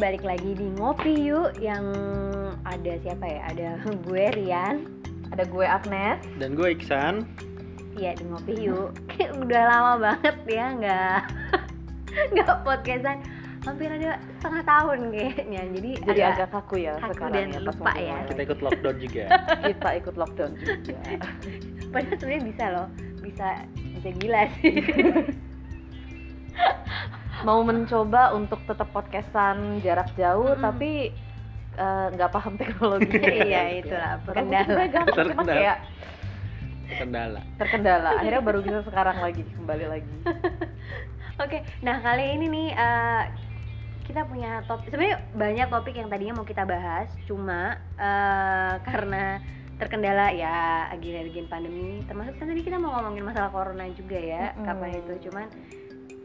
balik lagi di Ngopi Yuk yang ada siapa ya? Ada gue Rian, Ada gue Agnes. Dan gue Iksan. Iya di Ngopi Yuk. Kayak udah lama banget ya nggak nggak podcastan. Hampir ada setengah tahun kayaknya. Jadi, Jadi agak agak kaku ya kaku sekarang dan ya pas lupa ya. Kita ikut lockdown juga. Kita ikut lockdown juga. padahal sebenarnya bisa loh, bisa bisa gila sih. Mau mencoba untuk tetap podcastan jarak jauh Mm-mm. tapi eh, nggak paham teknologi. iya itulah kendala. cuma Terkendala. kayak Kendala. terkendala. Akhirnya baru bisa sekarang lagi kembali lagi. Oke, nah kali ini nih eh, kita punya topik. Sebenarnya banyak topik yang tadinya mau kita bahas, cuma eh, karena terkendala ya agen-agen pandemi. Termasuk kan tadi kita mau ngomongin masalah corona juga ya, Mm-mm. kapan itu. Cuman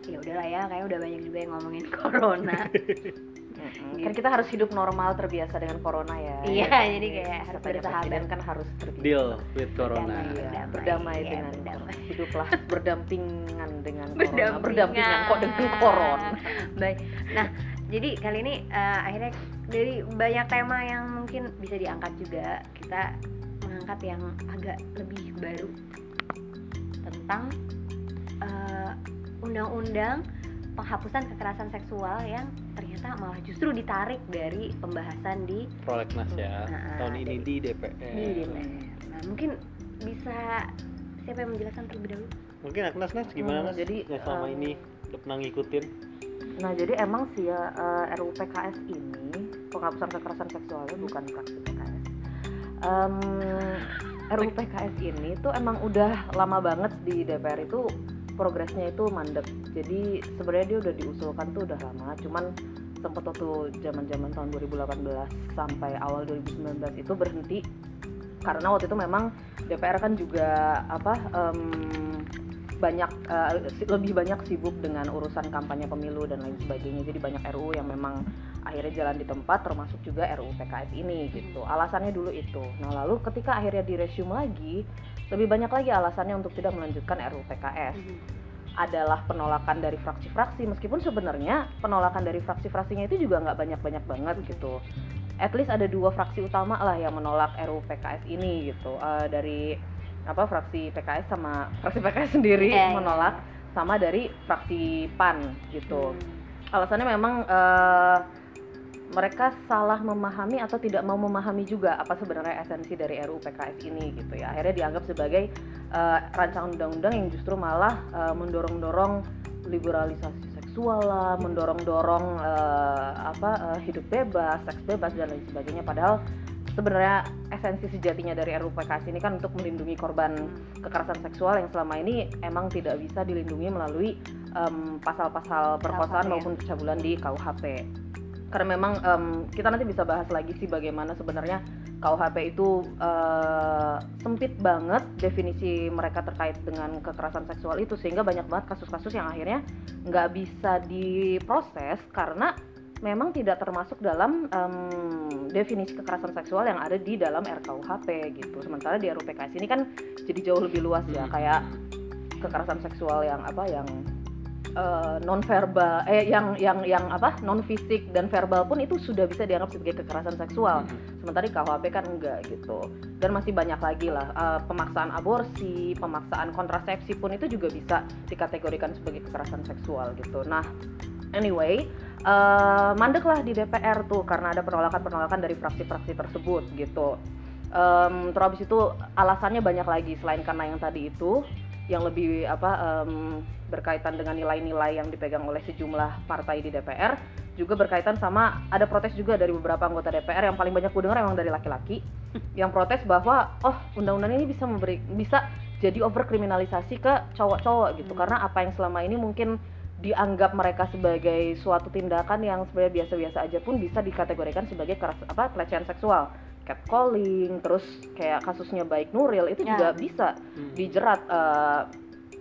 ya udahlah ya, kayak udah banyak juga yang ngomongin corona. Mm-mm. Kan kita harus hidup normal terbiasa dengan corona ya. Iya, Ya, jadi kayak harus bersahabat. kan harus terbiasa. Deal with corona. Berdamai. Iya, Berdamai, berdamai ya, dengan berdamai. hiduplah berdampingan dengan corona. Berdampingan. Berdampingan kok dengan corona. Baik. Nah, jadi kali ini eh, akhirnya dari banyak tema yang mungkin bisa diangkat juga, kita mengangkat yang agak lebih baru tentang eh, undang-undang penghapusan kekerasan seksual yang ternyata malah justru ditarik dari pembahasan di Prolegnas ya. Nah, Tahun ini di DPR. di DPR. Nah, mungkin bisa siapa yang menjelaskan terlebih dahulu? Mungkin Agnes Nes gimana Hmm, Nes? jadi, yang selama em, ini udah pernah ngikutin? Nah, jadi emang sih ya eh, RUU PKS ini penghapusan kekerasan seksualnya bukan fraksi PKS. Em, RUU PKS ini tuh emang udah lama banget di DPR itu progresnya itu mandek. Jadi sebenarnya dia udah diusulkan tuh udah lama, cuman sempet waktu zaman-zaman tahun 2018 sampai awal 2019 itu berhenti. Karena waktu itu memang DPR kan juga apa em, banyak si- lebih banyak sibuk dengan urusan kampanye pemilu dan lain sebagainya. Jadi banyak RUU yang memang akhirnya jalan di tempat termasuk juga RUU PKS ini gitu. Alasannya dulu itu. Nah lalu ketika akhirnya diresume lagi lebih banyak lagi alasannya untuk tidak melanjutkan RUU PKS adalah penolakan dari fraksi-fraksi. Meskipun sebenarnya penolakan dari fraksi-fraksinya itu juga nggak banyak-banyak banget gitu. At least ada dua fraksi utama lah yang menolak RUU PKS ini gitu. Eh, dari apa fraksi PKS sama fraksi PKS sendiri Iya, iya. menolak sama dari fraksi PAN gitu. Hmm. alasannya memang eh, mereka salah memahami atau tidak mau memahami juga apa sebenarnya esensi dari RUU PKS ini gitu ya. Akhirnya dianggap sebagai eh, rancangan undang-undang yang justru malah eh, mendorong-dorong liberalisasi seksual lah mendorong-dorong eh, apa eh, hidup bebas seks bebas dan lain sebagainya. Padahal sebenarnya esensi sejatinya dari RUU PKS ini kan untuk melindungi korban kekerasan seksual yang selama ini emang tidak bisa dilindungi melalui em, pasal-pasal perkosaan ya. maupun pencabulan di KUHP karena memang em, kita nanti bisa bahas lagi sih bagaimana sebenarnya KUHP itu eh, sempit banget definisi mereka terkait dengan kekerasan seksual itu sehingga banyak banget kasus-kasus yang akhirnya nggak bisa diproses karena memang tidak termasuk dalam em, definisi kekerasan seksual yang ada di dalam RKUHP gitu sementara di RUU PKS ini kan jadi jauh lebih luas ya Hmm. kayak kekerasan seksual yang apa yang non verbal eh yang yang yang apa non fisik dan verbal pun itu sudah bisa dianggap sebagai kekerasan seksual. Hmm. sementara di KUHP kan enggak gitu. Dan masih banyak lagi lah eh, pemaksaan aborsi pemaksaan kontrasepsi pun itu juga bisa dikategorikan sebagai kekerasan seksual gitu. Nah anyway eh mandek lah di DPR tuh karena ada penolakan-penolakan dari fraksi-fraksi tersebut gitu. Em, terus habis itu alasannya banyak lagi selain karena yang tadi itu yang lebih apa em, berkaitan dengan nilai-nilai yang dipegang oleh sejumlah partai di DPR juga berkaitan sama ada protes juga dari beberapa anggota DPR yang paling banyak gue dengar emang dari laki-laki yang protes bahwa oh undang-undang ini bisa memberi bisa jadi overkriminalisasi ke cowok-cowok gitu Hmm. karena apa yang selama ini mungkin dianggap mereka sebagai suatu tindakan yang sebenarnya biasa-biasa aja pun bisa dikategorikan sebagai keras apa pelecehan seksual catcalling terus kayak kasusnya baik Nuril itu Ya. juga bisa Hmm. dijerat eh,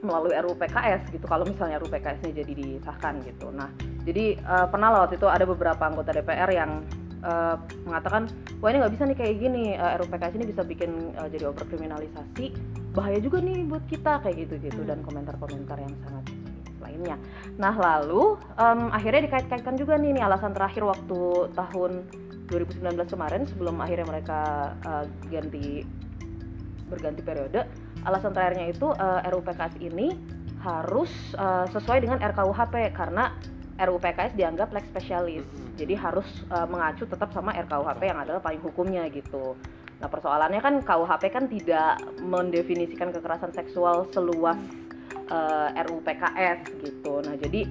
melalui RUU PKS gitu kalau misalnya RUU PKS-nya jadi disahkan gitu. Nah, jadi eh, pernah lah waktu itu ada beberapa anggota DPR yang eh, mengatakan wah ini nggak bisa nih kayak gini eh, RUU PKS ini bisa bikin eh, jadi overkriminalisasi bahaya juga nih buat kita kayak gitu gitu Hmm. dan komentar-komentar yang sangat lainnya. Nah lalu em, akhirnya dikait-kaitkan juga nih, nih alasan terakhir waktu tahun 2019 kemarin sebelum akhirnya mereka eh, ganti berganti periode, alasan terakhirnya itu eh, RUU PKS ini harus eh, sesuai dengan RKUHP karena RUU PKS dianggap lex specialis. Mm-mm. Jadi harus eh, mengacu tetap sama RKUHP yang adalah payung hukumnya gitu. Nah, persoalannya kan KUHP kan tidak mendefinisikan kekerasan seksual seluas eh, RUU PKS gitu. Nah, jadi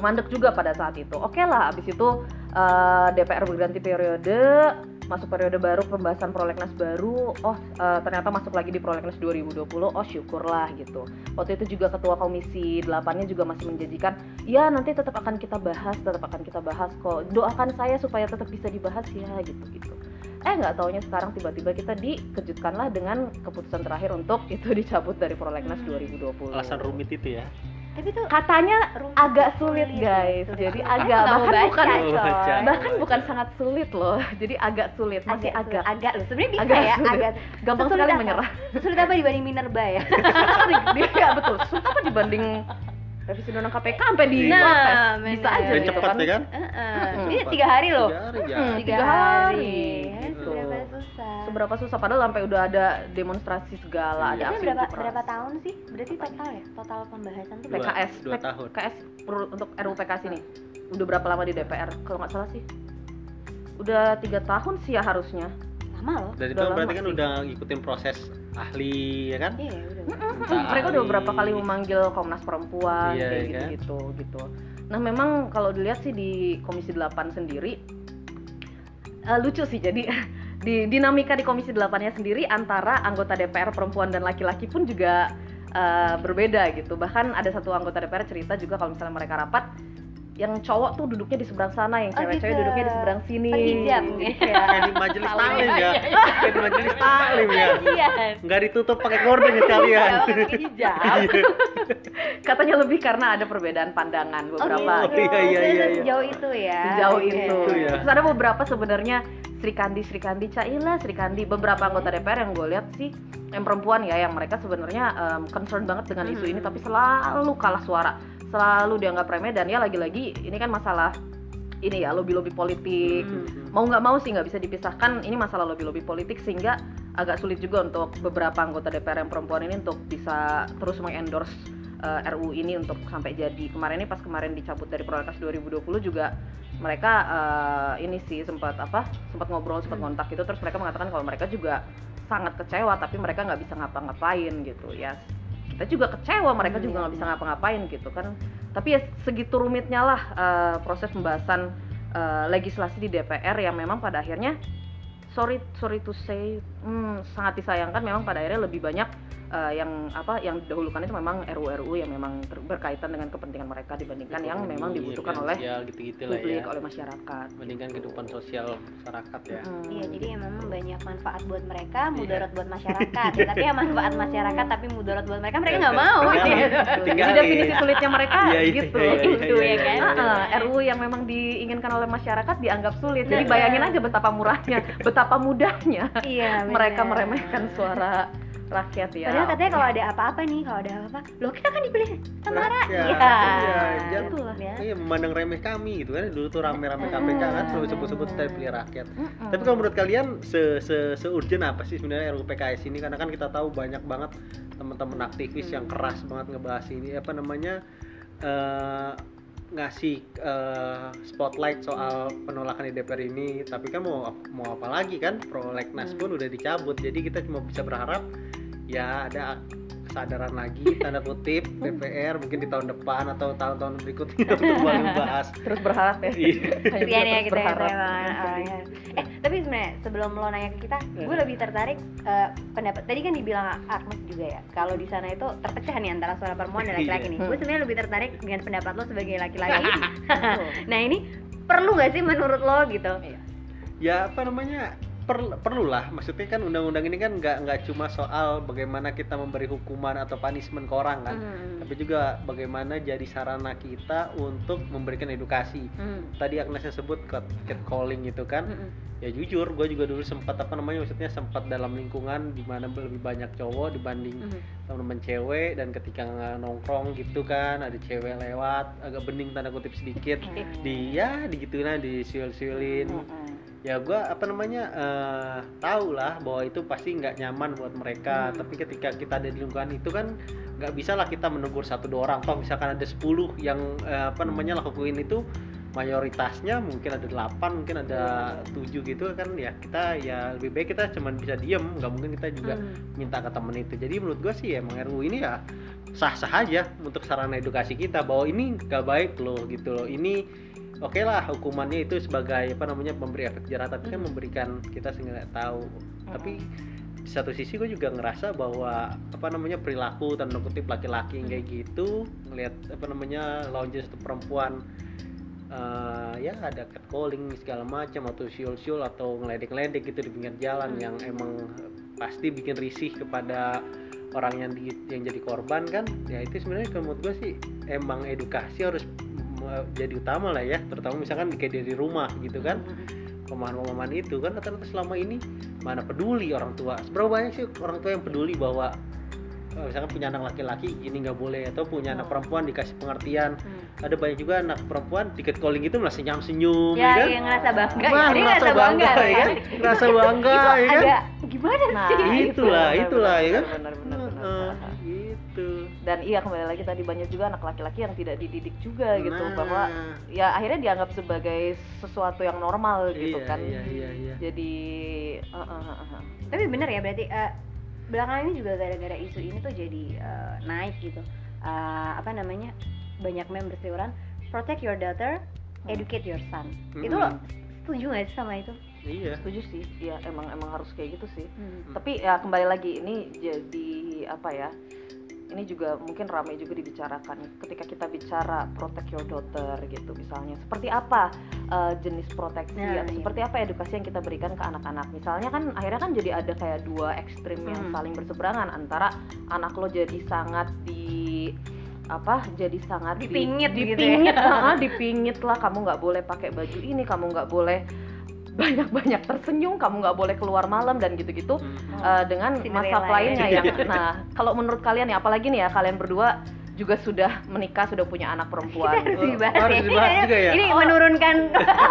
mandek juga pada saat itu. Oke lah, abis itu eh, DPR berganti periode, masuk periode baru pembahasan prolegnas baru. Oh, eh, ternyata masuk lagi di prolegnas 2020. Oh, syukurlah gitu. Waktu itu juga ketua komisi 8-nya juga masih menjanjikan, ya nanti tetap akan kita bahas, tetap akan kita bahas kok. Doakan saya supaya tetap bisa dibahas ya gitu-gitu. Eh nggak taunya sekarang tiba-tiba kita dikejutkanlah dengan keputusan terakhir untuk itu dicabut dari prolegnas Hmm. 2020. alasan rumit itu ya Tapi tuh Katanya agak sulit guys, Sulit. jadi agak bahkan baca, bukan baca. bahkan bukan sangat sulit loh, jadi agak sulit, masih agak, agak loh sebenarnya bisa agak ya sulit. agak gampang Sesulit sekali apa? menyerah. sulit apa dibanding Minerba ya Dia betul, sulit apa dibanding revisi undang KPK sampai di Nah, bisa aja dan gitu cepat kan. ya kan Heeh. Mm-mm. ini tiga hari loh Tiga hari ya Mm-mm. tiga, Tiga hari, hari, gitu. Seberapa susah padahal sampai udah ada demonstrasi segala, ada Iya. Itu aksi berapa berapa tahun sih berarti total ya total pembahasan tuh? PKS, dua tahun. PKS untuk RUU PKS ini udah berapa lama di DPR? Kalau nggak salah sih, udah tiga tahun sih ya harusnya. lama loh dan itu berarti kan sih. udah ngikutin proses ahli ya kan iya udah mereka udah beberapa kali memanggil Komnas Perempuan Iya, kayak iya gitu kan? gitu gitu. Nah memang kalau dilihat sih di Komisi 8 sendiri eh, lucu sih jadi di dinamika di Komisi 8-nya sendiri antara anggota DPR perempuan dan laki-laki pun juga eh, berbeda gitu. Bahkan ada satu anggota DPR cerita juga kalau misalnya mereka rapat yang cowok tuh duduknya di seberang sana, yang Oh, cewek-cewek gitu. duduknya di seberang sini. Penghijab. Jadi kayak kayak di majelis taklim ya. Iya, kayak di majelis taklim ya. Iya. Nggak ditutup pakai gorden ya kalian Cowok pakai hijab. Katanya lebih karena ada perbedaan pandangan beberapa. Oh, iya, iya, iya, iya. sejauh itu ya. Sejauh itu. Ya. Terus ada beberapa sebenarnya Sri Kandi, Sri Kandi, Caila, Sri Kandi, beberapa anggota DPR yang gue lihat sih yang perempuan ya, yang mereka sebenarnya em, concern banget dengan isu ini, Hmm. tapi selalu kalah suara, selalu dianggap remeh dan ya lagi-lagi ini kan masalah ini ya lobby-lobby politik. Hmm. Mau nggak mau sih nggak bisa dipisahkan ini masalah lobby-lobby politik sehingga agak sulit juga untuk beberapa anggota DPR yang perempuan ini untuk bisa terus mengendorse eh, RUU ini untuk sampai jadi kemarin ini pas kemarin dicabut dari prolegnas 2020 juga mereka eh, ini sih sempat apa sempat ngobrol sempat Hmm. kontak gitu terus mereka mengatakan kalau mereka juga sangat kecewa tapi mereka nggak bisa ngapa-ngapain gitu ya kita juga kecewa mereka Hmm, juga iya, nggak bisa ngapa-ngapain gitu kan. Tapi ya segitu rumitnya lah eh, proses pembahasan eh, legislasi di DPR yang memang pada akhirnya sorry sorry to say hmm, sangat disayangkan memang pada akhirnya lebih banyak eh, yang apa yang didahulukan itu memang RUU-RUU yang memang ter- berkaitan dengan kepentingan mereka dibandingkan yang memang dibutuhkan oleh ya gitu-gitu lah publik ya oleh masyarakat mendingan kehidupan sosial masyarakat ya Hmm. Iya, jadi memang banyak manfaat buat mereka, Iya. mudarat buat masyarakat. Ya, tapi ya manfaat masyarakat tapi mudarat buat mereka, mereka nggak Tinggal- mau. gitu. Jadi tinggalin. definisi sulitnya mereka Iya, iya, gitu. iya, iya, Gitu iya, ya iya, kan? iya, iya. Heeh, RUU yang memang diinginkan oleh masyarakat dianggap sulit. Jadi bayangin aja betapa murahnya, betapa mudahnya Iya, mereka bener. meremehkan suara rakyat ya. Padahal katanya kalau ada apa-apa nih, kalau ada apa-apa, loh kita kan dipilih sama Rakyat. rakyat. Iya, jangan Itulah. Ya. Iya, memandang remeh kami gitu kan dulu tuh rame-rame KPK kan selalu sebut-sebut kita pilih rakyat. Tapi kalau menurut kalian se se seurgent apa sih sebenarnya RUU PKS ini? Karena kan kita tahu banyak banget teman-teman aktivis yang keras banget ngebahas ini apa namanya eh, ngasih eh, spotlight soal penolakan di DPR ini. Tapi kan mau mau apa lagi kan? Prolegnas pun udah dicabut. Jadi kita cuma bisa berharap ya ada kesadaran lagi tanda kutip DPR mungkin di tahun depan atau tahun-tahun berikutnya untuk membahas terus berharap ya. Iya. Kasihan ya kita ya berharap. teman orangnya. Eh tapi sebenarnya sebelum lo nanya ke kita, Iya. gue lebih tertarik eh, pendapat. Tadi kan dibilang Agnes juga ya, kalau di sana itu terpecah nih antara suara perempuan dan laki-laki Iya. nih. Hmm. Gue sebenarnya lebih tertarik dengan pendapat lo sebagai laki-laki. Nah ini perlu nggak sih menurut lo gitu? ya apa namanya per, perlulah maksudnya kan undang-undang ini kan nggak nggak cuma soal bagaimana kita memberi hukuman atau punishment ke orang kan Hmm. tapi juga bagaimana jadi sarana kita untuk memberikan edukasi Hmm. tadi Agnesnya sebut cat calling gitu kan Hmm. ya jujur gue juga dulu sempat apa namanya maksudnya sempat dalam lingkungan di mana lebih banyak cowok dibanding Hmm. teman-teman cewek dan ketika nongkrong gitu kan ada cewek lewat agak bening tanda kutip sedikit di ya aja disiul-siulin Mm-mm. Ya gua apa namanya eh tahu lah bahwa itu pasti nggak nyaman buat mereka. Hmm. tapi ketika kita ada di lingkungan itu kan nggak bisa lah kita menegur satu dua orang. Toh misalkan ada 10 yang eh, apa namanya lakuin itu mayoritasnya mungkin ada 8 mungkin ada tujuh gitu kan ya kita ya lebih baik kita cuman bisa diem. Nggak mungkin kita juga Hmm. minta ke temen itu. Jadi menurut gue sih emang RU ini ya sah-sah aja untuk sarana edukasi kita bahwa ini gak baik loh gitu loh. Ini oke lah hukumannya itu sebagai apa namanya memberi efek jerah tapi kan memberikan kita sehingga tahu. Tapi di satu sisi gue juga ngerasa bahwa apa namanya perilaku tanda kutip laki-laki kayak gitu ngelihat apa namanya lawan jenis atau perempuan eh, ya ada catcalling segala macam atau siul-siul atau ngeledek-ledek gitu di pinggir jalan Hmm. yang emang pasti bikin risih kepada orang yang di, yang jadi korban kan. Ya itu sebenarnya menurut gue sih emang edukasi harus jadi utama lah ya terutama misalkan kayak dari rumah gitu kan. Pemahaman-pemahaman itu kan rata-rata selama ini mana peduli orang tua. Seberapa banyak sih orang tua yang peduli bahwa eh, misalkan punya anak laki-laki ini nggak boleh atau punya anak Hmm. perempuan dikasih pengertian. Hmm. ada banyak juga anak perempuan tiket calling itu masih senyum senyum ya, kan? yang ngerasa bangga Wah, Dia ngerasa bangga ya kan? Ngerasa bangga itu ya kan? agak gimana Nah, sih itu itulah, benar, itulah, ya kan? benar, benar, dan iya kembali lagi tadi banyak juga anak laki-laki yang tidak dididik juga gitu Nah, bahwa ya akhirnya dianggap sebagai sesuatu yang normal gitu iya, kan. iya iya iya. Jadi uh, uh, uh, uh. tapi bener ya berarti eh, belakangan ini juga gara-gara isu ini tuh jadi eh, naik gitu. Eh, apa namanya banyak members iuran protect your daughter Hmm. educate your son. Mm-mm. itu lo setuju nggak sih sama itu? Iya. Setuju sih. Ya emang emang harus kayak gitu sih. Hmm. tapi ya kembali lagi ini jadi apa ya ini juga mungkin ramai juga dibicarakan ketika kita bicara protect your daughter gitu misalnya seperti apa uh, jenis proteksi Nah, atau iya. seperti apa edukasi yang kita berikan ke anak-anak misalnya kan akhirnya kan jadi ada kayak dua ekstrim yang Hmm. saling berseberangan antara anak lo jadi sangat di apa jadi sangat di- Dipingit gitu ya. dipingit lah, dipingit lah kamu nggak boleh pakai baju ini kamu nggak boleh banyak-banyak tersenyum kamu nggak boleh keluar malam dan gitu-gitu Hmm. uh, dengan Cinderella masa ya. lainnya yang nah kalau menurut kalian ya apalagi nih ya kalian berdua juga sudah menikah sudah punya anak perempuan. Harus Oh, dibahas harus ya. dibahas juga ya? ini menurunkan.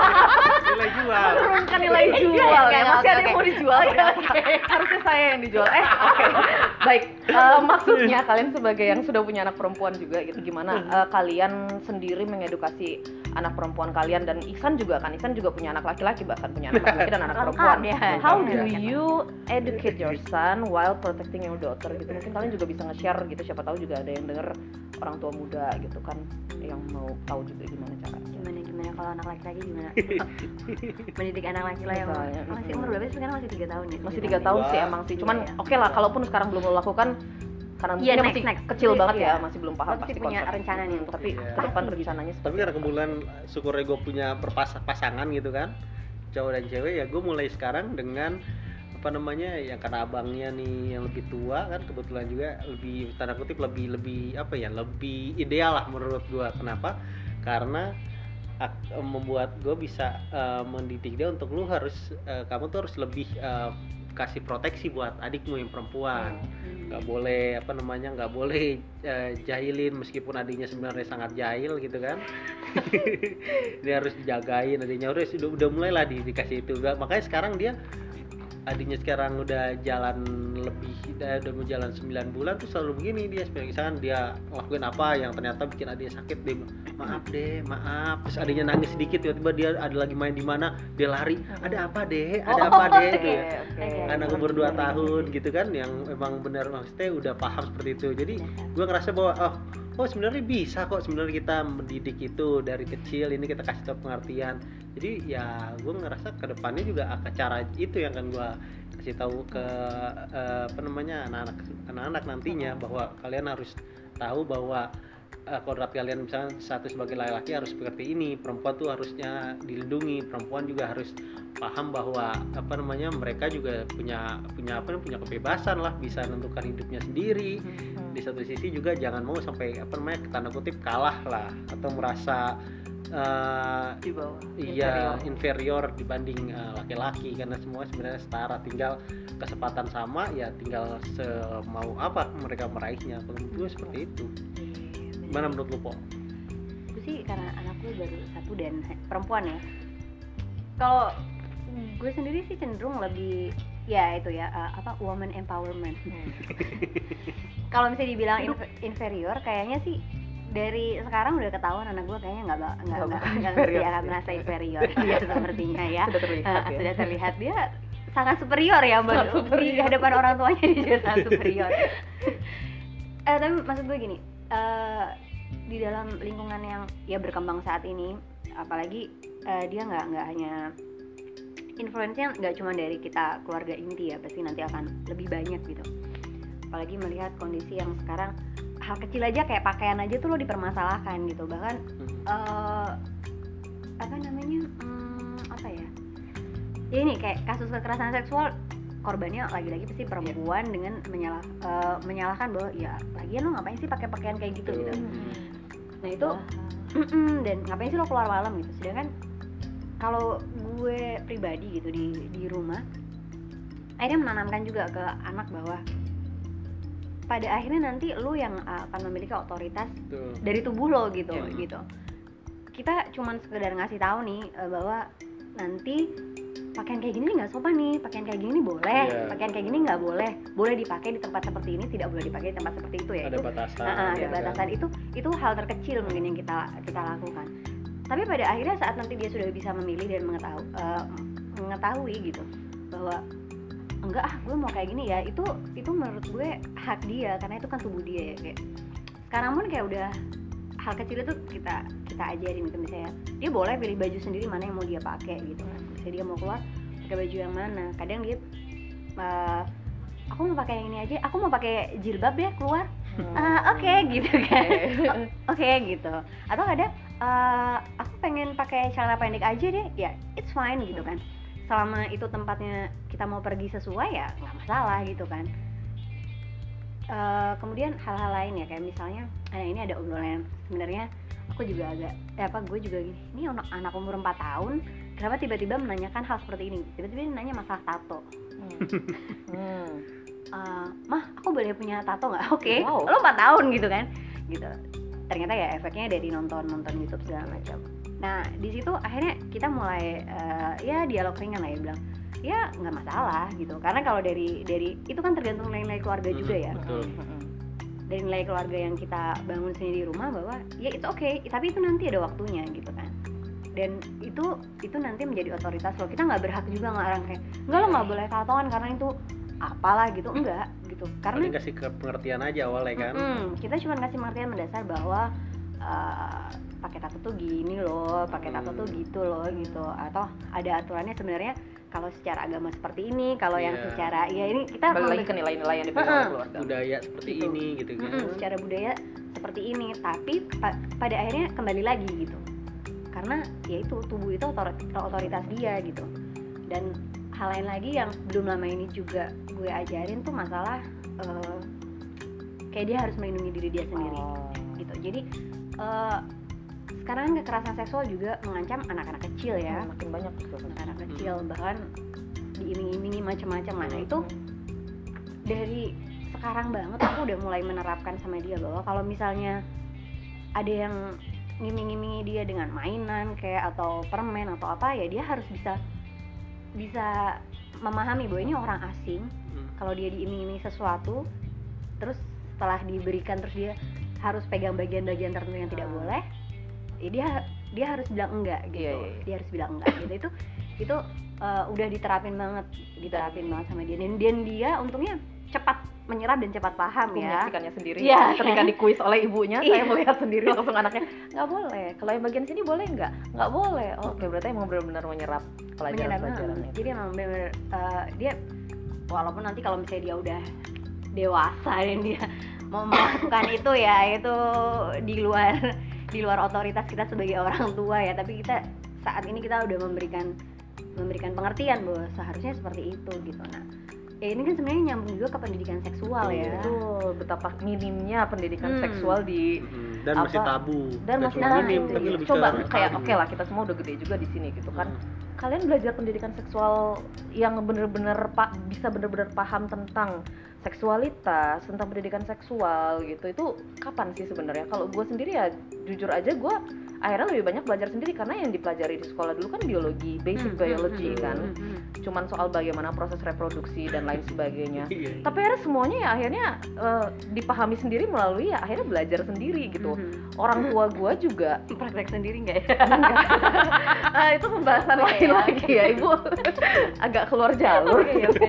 Nilai jual. Menurunkan nilai jual. Oke, ya oke, masih ada oke. yang mau dijual ya harusnya saya yang dijual. Eh oke. Baik. Eh, maksudnya kalian sebagai yang sudah punya anak perempuan juga gitu gimana? Eh, kalian sendiri mengedukasi anak perempuan kalian dan Ihsan juga kan? Ihsan juga punya anak laki-laki bahkan punya anak laki-laki dan anak perempuan. ya. how do ya. you educate your son while protecting your daughter gitu? Mungkin kalian juga bisa nge-share gitu. Siapa tahu juga ada yang denger orang tua muda gitu kan yang mau tahu juga gimana cara gimana gimana kalau anak laki-laki gimana mendidik anak laki-laki yang Misalnya, masih umur berapa sih sekarang masih tiga tahun ya masih tiga tahun sih emang sih cuman Iya, iya. oke lah kalaupun sekarang belum lo lakukan karena Iya, mungkin dia next, masih next. kecil Iya. banget ya masih belum paham pasti pasti punya konsep. rencana nih untuk tapi Iya. ke depan rencananya tapi seperti karena kebetulan syukurnya gue punya berpas- pasangan gitu kan cowok dan cewek ya gue mulai sekarang dengan apa namanya ya karena abangnya nih yang lebih tua kan kebetulan juga lebih tanda kutip lebih lebih apa ya lebih ideal lah menurut gue kenapa? Karena membuat gue bisa eh, mendidik dia untuk lu harus eh, kamu tuh harus lebih eh, kasih proteksi buat adikmu yang perempuan. Hmm. nggak boleh apa namanya nggak boleh eh, jahilin meskipun adiknya sebenarnya sangat jahil gitu kan. Dia harus dijagain adiknya. Udah udah, udah mulai lah di, dikasih itu. Makanya sekarang dia adiknya sekarang udah jalan lebih udah, udah mau jalan 9 bulan tuh selalu begini dia misalkan dia ngelakuin apa yang ternyata bikin adiknya sakit dia maaf deh maaf terus adiknya nangis sedikit tiba-tiba dia ada lagi main di mana dia lari ada apa deh ada apa deh Oke, gitu ya oke. Oke. anak umur 2 tahun gitu kan yang emang benar maksudnya udah paham seperti itu jadi gue ngerasa bahwa oh oh sebenarnya bisa kok. Sebenarnya kita mendidik itu dari kecil. Ini kita kasih tahu pengertian. Jadi ya gue ngerasa ke depannya juga akan cara itu yang akan gue kasih tahu ke eh, apa namanya anak-anak anak-anak nantinya bahwa kalian harus tahu bahwa eh, kodrat kalian misalnya satu sebagai laki-laki harus seperti ini perempuan tuh harusnya dilindungi perempuan juga harus paham bahwa apa namanya mereka juga punya punya apa punya kebebasan lah bisa menentukan hidupnya sendiri. Hmm. di satu sisi juga jangan mau sampai apa namanya tanda kutip kalah lah atau merasa di bawah. iya inferior. dibanding eh, laki-laki. Karena semua sebenarnya setara tinggal kesempatan sama ya tinggal semau apa mereka meraihnya. Kalau gue seperti itu gimana menurut lu po? Gue sih karena anak gue baru satu dan perempuan ya. Kalau gue sendiri sih cenderung lebih ya itu ya uh, apa woman empowerment. Kalau misalnya dibilang inf- inferior, kayaknya sih dari sekarang udah ketahuan anak gue kayaknya nggak nggak Nggak ngerti akan merasa inferior. Dia sepertinya ya. sudah terlihat Uh, ya. sudah terlihat. Dia sangat superior ya mbak. Sangat superior. di hadapan orang tuanya dia sangat superior eh tapi maksud gue gini eh, di dalam lingkungan yang ya berkembang saat ini apalagi eh, dia nggak nggak hanya influence-nya nggak cuma dari kita keluarga inti ya pasti nanti akan lebih banyak gitu. Apalagi melihat kondisi yang sekarang hal kecil aja kayak pakaian aja tuh lo dipermasalahkan gitu. Bahkan eh apa namanya hmm, apa ya? Ya ini kayak kasus kekerasan seksual korbannya lagi-lagi pasti perempuan dengan menyalah eh, menyalahkan bahwa ya lagian lo ngapain sih pakai pakaian kayak gitu gitu nah itu Mm-mm, dan ngapain sih lo keluar malam gitu sedangkan kalau gue pribadi gitu di di rumah akhirnya menanamkan juga ke anak bahwa pada akhirnya nanti lu yang akan memiliki otoritas Tuh. dari tubuh lo gitu Iya. gitu kita cuman sekedar ngasih tahu nih eh, bahwa nanti pakaian kayak gini nggak sopan nih. Pakaian kayak gini boleh. Iya. pakaian kayak gini nggak boleh. Boleh dipakai di tempat seperti ini tidak boleh dipakai di tempat seperti itu ya. Ada itu batasan ah, ada ya kan? batasan. Itu itu hal terkecil mungkin yang kita kita lakukan. Tapi pada akhirnya saat nanti dia sudah bisa memilih dan mengetahui mengetahui gitu bahwa enggak ah gue mau kayak gini ya. Itu itu menurut gue hak dia karena itu kan tubuh dia ya kayak. Sekarang pun kayak udah hal kecil itu kita kita ajarin gitu misalnya. Dia boleh pilih baju sendiri mana yang mau dia pakai gitu kan misalnya dia mau keluar pakai baju yang mana. Kadang dia eh, aku mau pakai yang ini aja. Aku mau pakai jilbab deh keluar. Ah, oke gitu kan. Oke gitu. Atau kadang eh, aku pengen pakai celana pendek aja deh. Ya it's fine gitu kan. Selama itu tempatnya kita mau pergi sesuai ya nggak masalah gitu kan. Eh, kemudian hal-hal lain ya kayak misalnya ada ini ada obrolan. Sebenarnya aku juga agak eh, apa gue juga gini. Ini anak, anak umur 4 tahun kenapa tiba-tiba menanyakan hal seperti ini? Tiba-tiba dia nanya masalah tato. Hmm. Eh, mah aku boleh punya tato nggak? Oke Wow. lo 4 tahun gitu kan? Gitu. Ternyata ya efeknya dari nonton nonton YouTube segala macam. Nah di situ akhirnya kita mulai eh, ya dialog ringan lah ya bilang ya nggak masalah gitu. Karena kalau dari dari itu kan tergantung nilai-nilai keluarga juga ya. Betul. Hmm. dari nilai keluarga yang kita bangun sendiri di rumah bahwa ya it's okay tapi itu nanti ada waktunya gitu kan dan itu itu nanti menjadi otoritas lo kita nggak berhak juga ngarang kayak enggak lo nggak boleh tatoan karena itu apalah gitu. Enggak gitu. Karena paling kasih ke pengertian aja awalnya kan. Mm-mm, kita cuma kasih pengertian mendasar bahwa eh, pakai tato tuh gini loh pakai tato tuh Hmm. gitu loh gitu. Atau ada aturannya sebenarnya kalau secara agama seperti ini kalau yang Iya. secara ya ini kita balik lagi ke nilai-nilai yang dipegang oleh keluarga. Budaya seperti Gitu. ini gitu kan. Mm-mm, secara budaya seperti ini. Tapi pa- pada akhirnya kembali lagi gitu karena ya itu tubuh itu otor- otoritas dia gitu. Dan hal lain lagi yang belum lama ini juga gue ajarin tuh masalah eh, kayak dia harus melindungi diri dia sendiri Oh. gitu. Jadi eh, sekarang kan kekerasan seksual juga mengancam anak-anak kecil ya. Hmm, makin banyak anak-anak kecil bahkan diiming-imingi macam-macam mana itu dari sekarang banget aku udah mulai menerapkan sama dia bahwa kalau misalnya ada yang ngiming-ngimingi dia dengan mainan kayak atau permen atau apa ya dia harus bisa bisa memahami bahwa ini orang asing Hmm. kalau dia diiming-imingi sesuatu terus setelah diberikan terus dia harus pegang bagian-bagian tertentu yang tidak Ah. boleh ya dia dia harus bilang enggak gitu Iya, iya, iya. dia harus bilang enggak gitu itu itu uh, udah diterapin banget diterapin banget sama dia dan, dan dia untungnya cepat menyerap dan cepat paham aku ya. menyaksikannya sendiri. Iya. ketika dikuis oleh ibunya Iya. saya melihat sendiri langsung anaknya nggak boleh. Kalau yang bagian sini boleh nggak? Nggak boleh. Oh, oke berarti emang benar-benar menyerap pelajaran-pelajaran itu. Jadi emang bener dia walaupun nanti kalau misalnya dia udah dewasa dan dia mau melakukan itu ya itu di luar di luar otoritas kita sebagai orang tua ya. Tapi kita saat ini kita udah memberikan memberikan pengertian bahwa seharusnya seperti itu gitu. Nah ya ini kan sebenarnya nyambung juga ke pendidikan seksual ya Betul, betapa minimnya pendidikan Hmm. seksual di Mm, dan Apa? masih tabu dan Nggak masih tabu. minim, tapi lebih coba kayak oke lah kita semua udah gede juga di sini gitu kan Mm. kalian belajar pendidikan seksual yang bener-bener pak bisa bener-bener paham tentang seksualitas tentang pendidikan seksual gitu itu kapan sih sebenarnya kalau gue sendiri ya jujur aja gue akhirnya lebih banyak belajar sendiri karena yang dipelajari di sekolah dulu kan biologi basic Hmm, biology hmm, kan hmm, hmm, hmm. cuman soal bagaimana proses reproduksi dan lain sebagainya Iya, iya. tapi akhirnya semuanya ya akhirnya eh, dipahami sendiri melalui ya akhirnya belajar sendiri gitu orang tua gue juga praktek sendiri nggak ya ah, itu pembahasan lain ya. lagi ya ibu agak keluar jalur Oke, oke.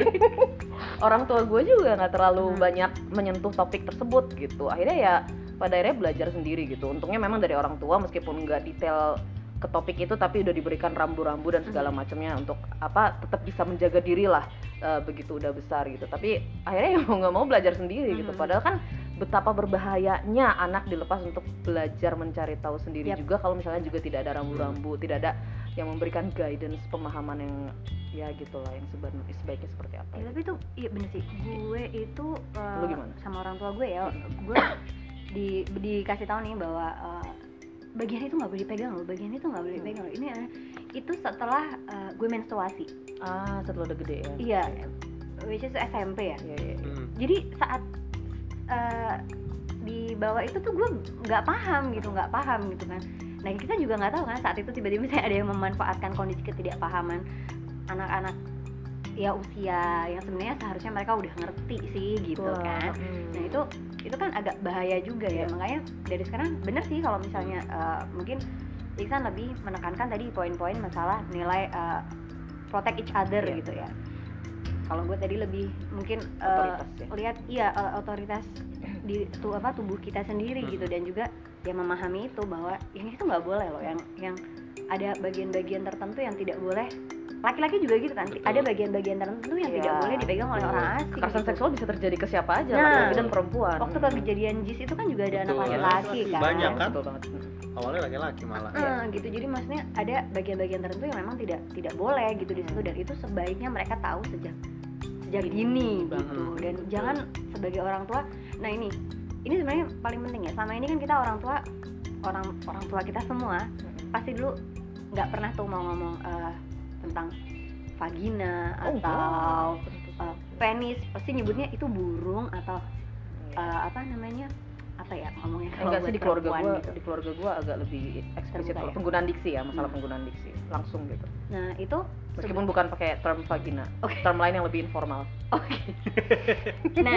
orang tua gue juga nggak terlalu Hmm. banyak menyentuh topik tersebut gitu akhirnya ya pada akhirnya belajar sendiri gitu untungnya memang dari orang tua meskipun nggak detail ke topik itu tapi udah diberikan rambu-rambu dan segala Hmm. macamnya untuk apa tetap bisa menjaga diri lah eh, begitu udah besar gitu tapi akhirnya ya mau nggak mau belajar sendiri gitu Hmm. padahal kan betapa berbahayanya anak dilepas untuk belajar mencari tahu sendiri Yap. juga kalau misalnya juga tidak ada rambu-rambu tidak ada yang memberikan guidance pemahaman yang ya gitulah yang sebenarnya sebaiknya seperti apa Ya, tapi itu iya bener sih gue itu uh, Lu gimana? sama orang tua gue ya gue di dikasih tahu nih bahwa uh, bagian itu nggak boleh dipegang loh bagian itu nggak boleh Hmm. dipegang loh. Ini uh, itu setelah uh, gue menstruasi. Ah setelah udah gede ya? Iya. Which is SMP ya? Iya, iya, iya. Mm. jadi saat uh, di bawah itu tuh gue nggak paham gitu nggak paham gitu kan. Nah kita juga nggak tahu kan saat itu tiba-tiba misalnya ada yang memanfaatkan kondisi ketidakpahaman anak-anak ya usia yang sebenarnya seharusnya mereka udah ngerti sih gitu Wah, kan hmm. nah itu itu kan agak bahaya juga ya Iya. makanya dari sekarang bener sih kalau misalnya uh, mungkin Iksan lebih menekankan tadi poin-poin masalah nilai uh, protect each other Iya. gitu ya kalau gue tadi lebih mungkin uh, ya. lihat iya uh, otoritas di tu, apa tubuh kita sendiri Hmm. gitu dan juga ya memahami itu bahwa yang itu nggak boleh loh yang yang ada bagian-bagian tertentu yang tidak boleh laki-laki juga gitu kan Betul. ada bagian-bagian tertentu yang tidak Iya. boleh dipegang oleh Betul. orang asing kekerasan gitu. seksual bisa terjadi ke siapa aja Nah. laki-laki dan perempuan waktu kejadian JIS itu kan juga ada anak Betul. laki-laki kan Banyak kan? betul banget awalnya laki-laki malah Eh, gitu jadi maksudnya ada bagian-bagian tertentu yang memang tidak tidak boleh gitu di situ dan itu sebaiknya mereka tahu sejak sejak dini gitu Mhm. dan jangan sebagai orang tua nah ini ini sebenarnya paling penting ya sama ini kan kita orang tua orang orang tua kita semua pasti dulu nggak pernah tuh mau ngomong eh, tentang vagina Oh, atau enggak. eh, penis pasti nyebutnya itu burung atau Iya. eh, apa namanya apa ya ngomongnya kalau enggak sih di keluarga gua gitu. di keluarga gua agak lebih eksplisit ya? penggunaan diksi ya masalah Hmm. penggunaan diksi langsung gitu nah itu meskipun bukan pakai term vagina Oke. term lain yang lebih informal nah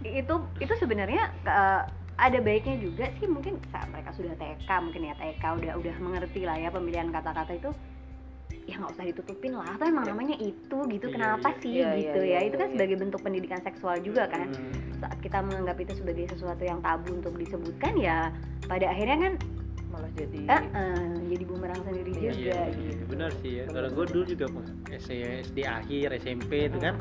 itu itu sebenarnya eh, ada baiknya juga sih mungkin saat mereka sudah TK mungkin ya TK udah udah mengerti lah ya pemilihan kata-kata itu ya nggak usah ditutupin lah atau emang Iya. namanya itu gitu Iya, kenapa iya. sih Iya, iya, gitu iya, ya itu kan iya. sebagai bentuk pendidikan seksual juga kan Hmm. saat kita menganggap itu sebagai sesuatu yang tabu untuk disebutkan ya pada akhirnya kan malah jadi eh, eh, jadi bumerang sendiri Iya, juga iya, gitu. Benar sih ya. Karena gue dulu juga SD, SD akhir SMP itu kan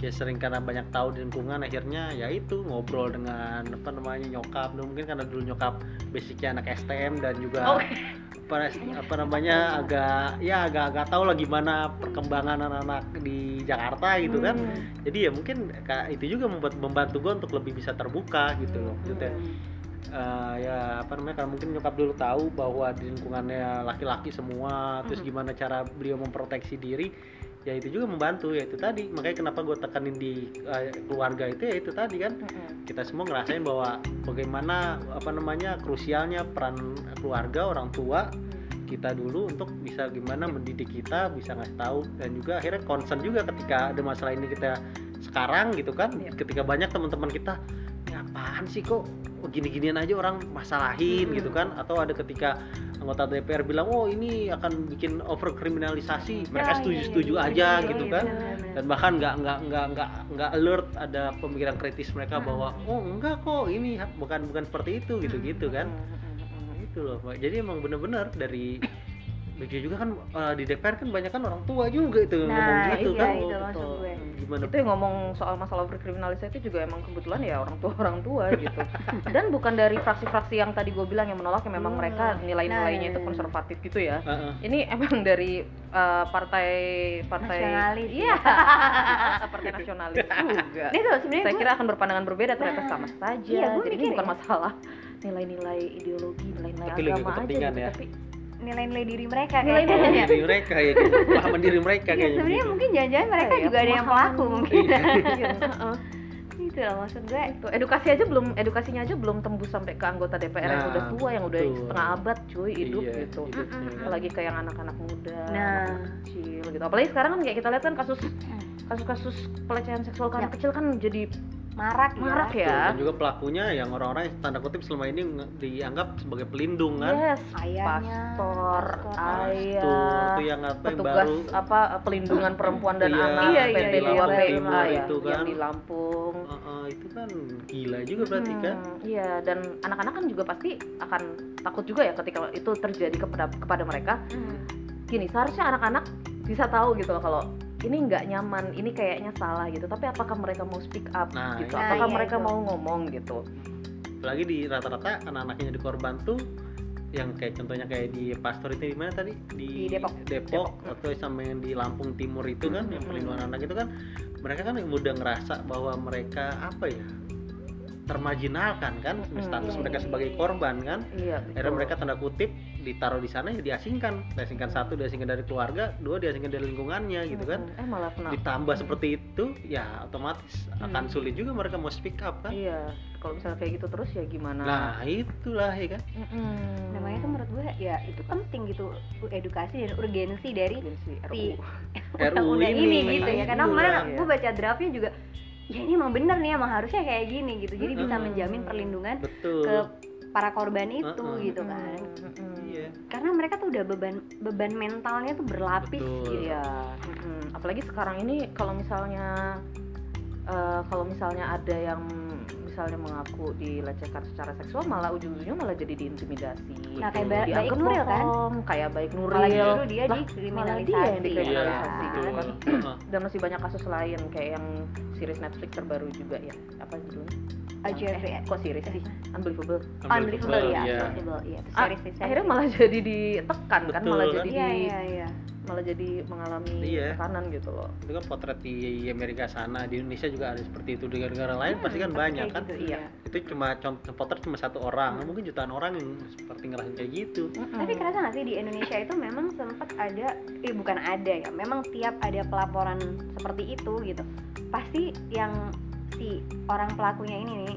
ya sering karena banyak tahu di lingkungan akhirnya ya itu ngobrol dengan apa namanya nyokap. Dan mungkin karena dulu nyokap basicnya anak STM dan juga Oke. apa, apa namanya agak ya agak agak tahu lah gimana perkembangan anak-anak di Jakarta gitu kan. Hmm. jadi ya mungkin itu juga membuat membantu gue untuk lebih bisa terbuka gitu loh Hmm. Eh, ya apa namanya karena mungkin nyokap dulu tahu bahwa di lingkungannya laki-laki semua terus Mhm. gimana cara beliau memproteksi diri ya itu juga membantu ya itu tadi makanya kenapa gue tekanin di eh, keluarga itu ya itu tadi kan Mm-mm. kita semua ngerasain bahwa bagaimana apa namanya krusialnya peran keluarga orang tua kita dulu untuk bisa gimana mendidik kita bisa ngasih tahu dan juga akhirnya concern juga ketika ada masalah ini kita sekarang gitu kan Iya. ketika banyak teman-teman kita "Ini apaan sih kok gini-ginian aja orang masalahin? Hmm. gitu kan. Atau ada ketika anggota DPR bilang oh ini akan bikin overkriminalisasi. Mereka Ya, setuju-setuju iya, iya, aja iya, gitu iya, kan. dan bahkan nggak nggak nggak nggak nggak alert ada pemikiran kritis mereka Hmm. bahwa oh enggak kok ini bukan bukan seperti itu gitu gitu kan. itu loh Mbak. jadi emang bener-bener dari begitu juga kan eh, di DPR kan banyak kan orang tua juga itu yang ngomong nah gitu iya kan itu maksud betul. gue Hmm. gimana itu yang ngomong soal masalah overkriminalisasi itu juga emang kebetulan ya orang tua orang tua gitu dan bukan dari fraksi-fraksi yang tadi gue bilang yang menolak yang memang Hmm. mereka nilai-nilainya Nah. itu konservatif gitu ya Heeh. ini emang dari uh, partai partai Nasionalis iya partai nasionalis juga Ini tuh sebenarnya saya gue kira akan berpandangan berbeda ternyata Nah, sama saja iya, jadi ini bukan ya. masalah nilai-nilai ideologi nilai-nilai agama aja gitu ya. tapi nilai-nilai diri mereka Nilai kayaknya. diri. mereka ya gitu. pahaman diri mereka Iya, kayaknya sebenarnya begitu. mungkin jangan-jangan mereka Kayak juga ada yang pelaku mungkin. Iya, heeh. itu loh maksud gue. Tuh, edukasi aja belum edukasinya aja belum tembus sampai ke anggota DPR yang Nah, udah tua yang udah betul. setengah abad cuy hidup Iya, gitu hidupnya kan. apalagi ke yang anak-anak muda Nah. anak kecil gitu apalagi sekarang kan kayak kita lihat kan kasus kasus-kasus pelecehan seksual ke Ya. kecil kan jadi Marak, marak Betul, ya dan juga pelakunya yang orang-orang yang tanda kutip selama ini dianggap sebagai pelindung kan yes Ayahnya, pastor pastor. ayah itu yang apa yang baru apa pelindungan perempuan dan Iya, anak iya, PT iya, iya, PA, Timur ya, itu yang kan. di Lampung Uh, uh, itu kan gila juga berarti Hmm, kan Iya, dan anak-anak kan juga pasti akan takut juga ya ketika itu terjadi kepada kepada mereka. Hmm. Gini, seharusnya anak-anak bisa tahu gitu loh kalau ini nggak nyaman, ini kayaknya salah gitu. Tapi apakah mereka mau speak up Nah, gitu? iya. Apakah Nah, iya, mereka itu. mau ngomong gitu? apalagi di rata-rata anak-anaknya jadi korban tuh yang kayak contohnya kayak di pastor itu di mana tadi di, Di Depok. Depok atau sama yang di Lampung Timur itu kan yang Mm-mm. perlindungan anak itu kan mereka kan udah ngerasa bahwa mereka apa ya termajinalkan kan Mm-mm. status Iya, mereka iya, sebagai korban kan Iya. akhirnya betul. mereka tanda kutip ditaruh di sana ya diasingkan diasingkan satu diasingkan dari keluarga dua diasingkan dari lingkungannya gitu kan Mm-mm. Eh malah kena. ditambah seperti itu ya otomatis akan Hmm. sulit juga mereka mau speak up kan Iya. Kalau misalnya kayak gitu terus ya gimana? nah itulah ya kan Mm-mm. Namanya tuh menurut gue ya itu penting gitu edukasi dan urgensi dari Urgensi si RUU. undang-undang RUU ini, ini. gitu ya karena Iya, kemarin iya. gue baca draftnya juga ya ini emang bener nih emang harusnya kayak gini gitu jadi bisa menjamin perlindungan betul ke para korban itu Uh-uh. gitu kan Mm-mm. iya karena mereka tuh udah beban beban mentalnya tuh berlapis Betul. gitu Iya, mm-mm. apalagi sekarang ini kalau misalnya eh, kalau misalnya ada yang misalnya mengaku dilecehkan secara seksual malah ujung-ujungnya malah jadi diintimidasi. Nah, kayak. Ba- Dianggap Baik Nuril kan? kayak baik Nuril. malah justru dia Lah, malah dikriminalisasi dia yang iya dikriminalisasi. kan? betul kan? Heeh. Dan masih banyak kasus lain kayak yang series Netflix terbaru juga ya. Apa judulnya? Jeffrey. eh, kok series sih? Unbelievable. unbelievable ya iya. unbelievable iya itu Ah, series series Akhirnya malah jadi ditekan kan, Betul, malah kan? jadi iya di- iya iya malah jadi mengalami Iya. tekanan gitu loh. itu kan potret di Amerika sana di Indonesia juga ada seperti itu. Di negara lain pasti kan Hmm, banyak kan? gitu, iya. itu cuma contoh potret cuma satu orang. Mungkin jutaan orang yang seperti ngerasain kayak gitu. Tapi kerasa nggak sih di Indonesia itu memang sempat ada, eh bukan ada ya, memang tiap ada pelaporan seperti itu gitu, pasti yang si orang pelakunya ini nih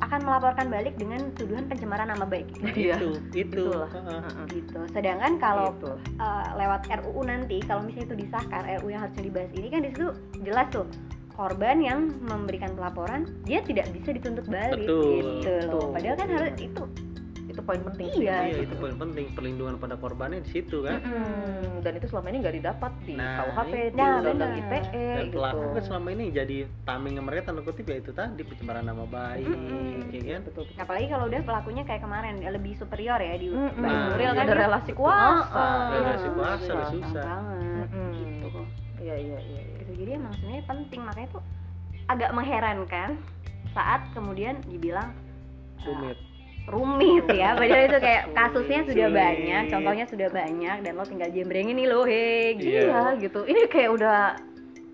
akan melaporkan balik dengan tuduhan pencemaran nama baik gitu. Iya. itu itu Itulah. Heeh. Heeh. gitu. Sedangkan kalau Gitu. eh, lewat RUU nanti, kalau misalnya itu disahkan RUU yang harusnya dibahas ini kan di situ jelas tuh korban yang memberikan pelaporan dia tidak bisa dituntut balik Betul. gitu loh. Betul. Padahal kan harus itu poin penting Iya, sih. iya gitu. itu poin penting perlindungan pada korbannya di situ kan Hmm, dan itu selama ini nggak didapat di Nah, KUHP, di Nah, Undang-Undang. ITE dan gitu. pelaku kan selama ini jadi tamengnya mereka tanda kutip ya itu tadi pencemaran nama baik Mm-mm. ya kan Betul. betul. apalagi kalau udah pelakunya kayak kemarin lebih superior ya di. Baik Nah, Nuril kan ada dia- relasi Betul. kuasa. Oh, oh, Ada iya. relasi kuasa, Susah. susah. banget gitu Iya iya iya. iya. gitu jadi emang sebenarnya penting makanya tuh agak mengherankan saat kemudian dibilang uh, rumit ya padahal itu kayak kasusnya sudah Sulit. banyak contohnya sudah banyak dan lo tinggal jembrengin nih lo he gitu. Iya. Gitu. Ini kayak udah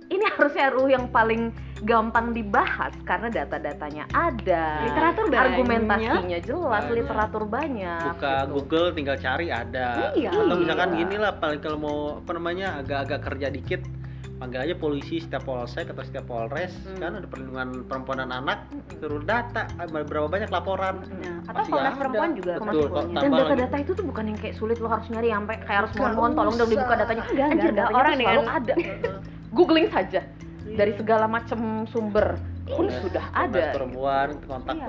ini harusnya RUU yang paling gampang dibahas karena data-datanya ada. Literatur banyak. argumentasinya jelas, Banyak. literatur banyak. buka gitu. Google tinggal cari ada Iya. atau misalkan Iya. gini lah paling kalau mau apa namanya agak-agak kerja dikit panggil aja polisi setiap polsek atau setiap polres Hmm. kan ada perlindungan perempuan dan anak suruh data berapa banyak laporan nah, atau komnas ada. perempuan juga Betul, punya. Dan data-data itu tuh bukan yang kayak sulit lo harus nyari sampai kayak harus mohon-mohon tolong dong dibuka datanya. Enggak, Anjir, enggak, orang dengan- ada. Googling saja dari segala macam sumber pun Komnas- sudah Komnas ada. perempuan kontak Iya,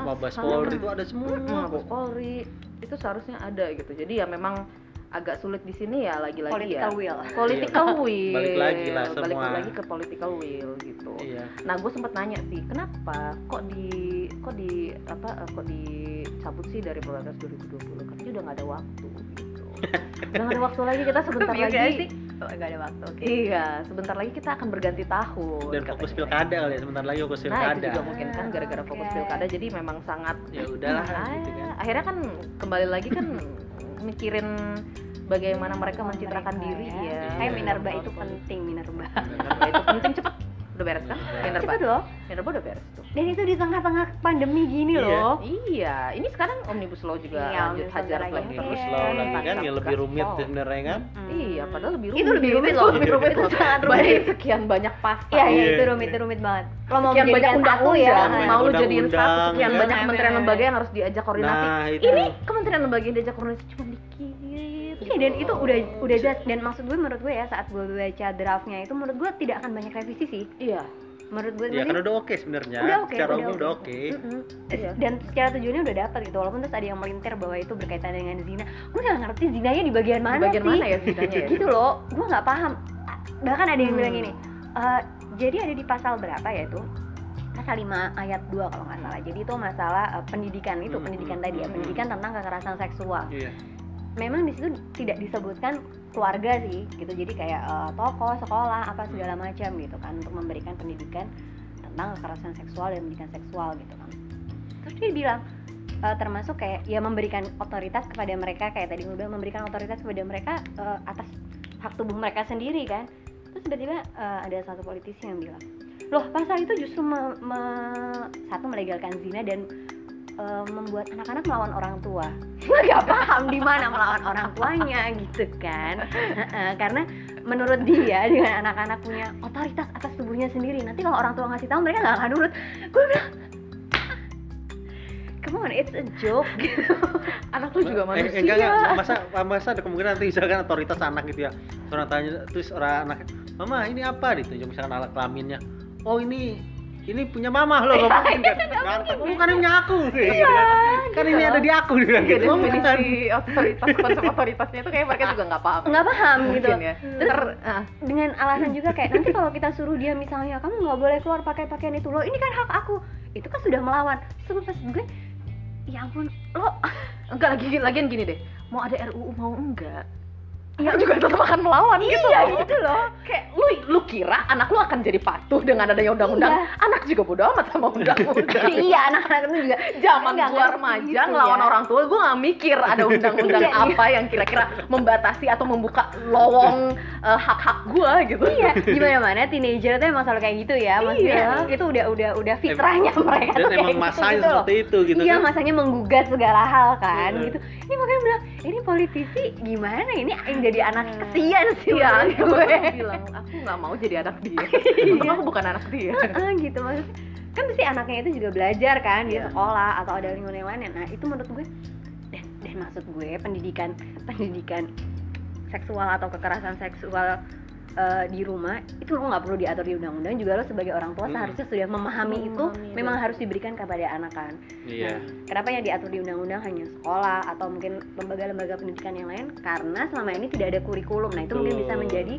Mabes. Polri itu ada semua Mabes Polri itu seharusnya ada gitu. Jadi ya memang agak sulit di sini ya lagi-lagi political ya. will Political will. Balik lagi lah Balik semua. lagi ke political will gitu. iya Nah, gue sempet nanya sih, kenapa kok di kok di apa eh, kok dicabut sih dari prolegnas 2020? Kan udah nggak ada waktu gitu. udah nggak ada waktu lagi kita sebentar Iya lagi sih? Nggak ada waktu oke Iya, sebentar lagi kita akan berganti tahun. dan katanya. fokus pilkada kali ya sebentar lagi fokus Nah, itu pilkada juga mungkin kan gara-gara fokus Oke. pilkada jadi memang sangat ya udahlah Ah, gitu kan akhirnya kan kembali lagi kan mikirin bagaimana mereka mencitrakan Mereka diri ya. ya. kayak minerba Iya. itu penting minerba Minerba itu penting cepet udah beres kan Minerba cepet loh Minerba udah beres tuh dan itu di tengah-tengah pandemi gini Iya. loh iya ini sekarang omnibus law juga Iya, lanjut Omnibus hajar Law lagi. terus Iya. slow lagi kan yang lebih rumit sebenarnya kan Hmm. iya padahal lebih rumit Itu lebih rumit loh. lebih rumit Itu sangat rumit. Banyak sekian banyak pasal Iya, iya Iya. itu rumit, itu rumit banget. Kalau mau sekian banyak menjadikan satu undang-undang ya, Banyak mau lu jadiin satu sekian ya. banyak Benar, kementerian lembaga yang harus diajak koordinasi nah ini kementerian lembaga yang diajak koordinasi cuma dikit Iya dan itu udah udah jelas. Dan maksud gue menurut gue ya saat gue baca draftnya itu menurut gue tidak akan banyak revisi sih. iya. Menurut gue ya kan udah oke sebenarnya. Udah oke, secara udah umum oke. udah oke. Mm-mm. Iya. dan secara tujuannya udah dapat gitu walaupun terus ada yang melintir bahwa itu berkaitan dengan zina. Gue nggak ngerti zinanya di bagian mana di bagian sih. mana ya zinanya ya? Gitu loh gue nggak paham. Bahkan ada yang Hmm. bilang gini "Eh, jadi ada di pasal berapa ya itu? Pasal 5 ayat 2 kalau nggak salah. Jadi itu masalah eh, pendidikan itu Hmm, pendidikan hmm, tadi ya hmm, pendidikan tentang kekerasan seksual. Iya memang di situ tidak disebutkan keluarga sih gitu. Jadi kayak eh, toko sekolah apa segala macam gitu kan untuk memberikan pendidikan tentang kekerasan seksual dan pendidikan seksual gitu kan. Terus dia bilang eh, termasuk kayak ya memberikan otoritas kepada mereka kayak tadi gue bilang memberikan otoritas kepada mereka eh, atas hak tubuh mereka sendiri kan. Terus tiba-tiba eh, ada satu politisi yang bilang loh pasal itu justru me- me- satu melegalkan zina dan eh, membuat anak-anak melawan orang tua. Gue gak paham di mana melawan orang tuanya gitu kan. Karena menurut dia dengan anak-anak punya otoritas atas tubuhnya sendiri nanti kalau orang tua ngasih tahu mereka nggak akan nurut. Gue bilang come on it's a joke. Gitu anak lu juga Eh, manusia. eh, enggak, enggak. Masa, masa ada kemungkinan nanti misalkan otoritas anak gitu ya orang tanya terus orang anak mama ini apa? Ditunjuk misalkan alat kelaminnya. Oh ini ini punya mama loh nggak mungkin kan kan bukan ini punya aku gitu kan kan ini ada di aku dia bilang Iya, gitu. Oh, bukan. definisi otoritas konsep otoritasnya itu kayak mereka juga nggak paham. Nggak paham gitu. Ya. Ter ah, dengan alasan juga kayak nanti kalau kita suruh dia misalnya kamu nggak boleh keluar pakai pakaian itu loh ini kan hak aku. Itu kan sudah melawan. Terus pas gue ya ampun lo enggak lagi lagian gini deh. Mau ada RUU mau enggak ya juga tetap akan melawan gitu iya loh. gitu loh kayak lu lu kira anak lu akan jadi patuh dengan adanya undang-undang Iya. anak juga bodo amat sama undang-undang iya anak-anak itu juga zaman gua ngerti remaja gitu ngelawan ya. orang tua gua nggak mikir ada undang-undang Iya, iya. apa yang kira-kira membatasi atau membuka lowong eh, hak-hak gua gitu iya gimana mana teenager tuh emang selalu kayak gitu ya maksudnya Iya. itu udah udah udah fitrahnya mereka dan tuh kayak emang gitu, masanya gitu loh. seperti itu gitu iya kan masanya menggugat segala hal kan Iya. gitu ini makanya bilang ini politisi gimana ini yang jadi anak kesian sih Iya, gue gue bilang aku nggak mau jadi anak dia. Iya. Untung aku bukan anak dia. Gitu maksudnya kan pasti anaknya itu juga belajar kan di Iya. sekolah atau ada lingkungan yang lain nah itu menurut gue dan, dan maksud gue pendidikan pendidikan seksual atau kekerasan seksual eh, di rumah itu lo nggak perlu diatur di undang-undang juga lo sebagai orang tua Hmm. seharusnya sudah memahami itu Memahami, memang harus diberikan kepada anak kan. Iya. Kenapa yang diatur di undang-undang? Hanya sekolah atau mungkin lembaga-lembaga pendidikan yang lain? Karena selama ini tidak ada kurikulum. Nah itu mungkin bisa Betul. menjadi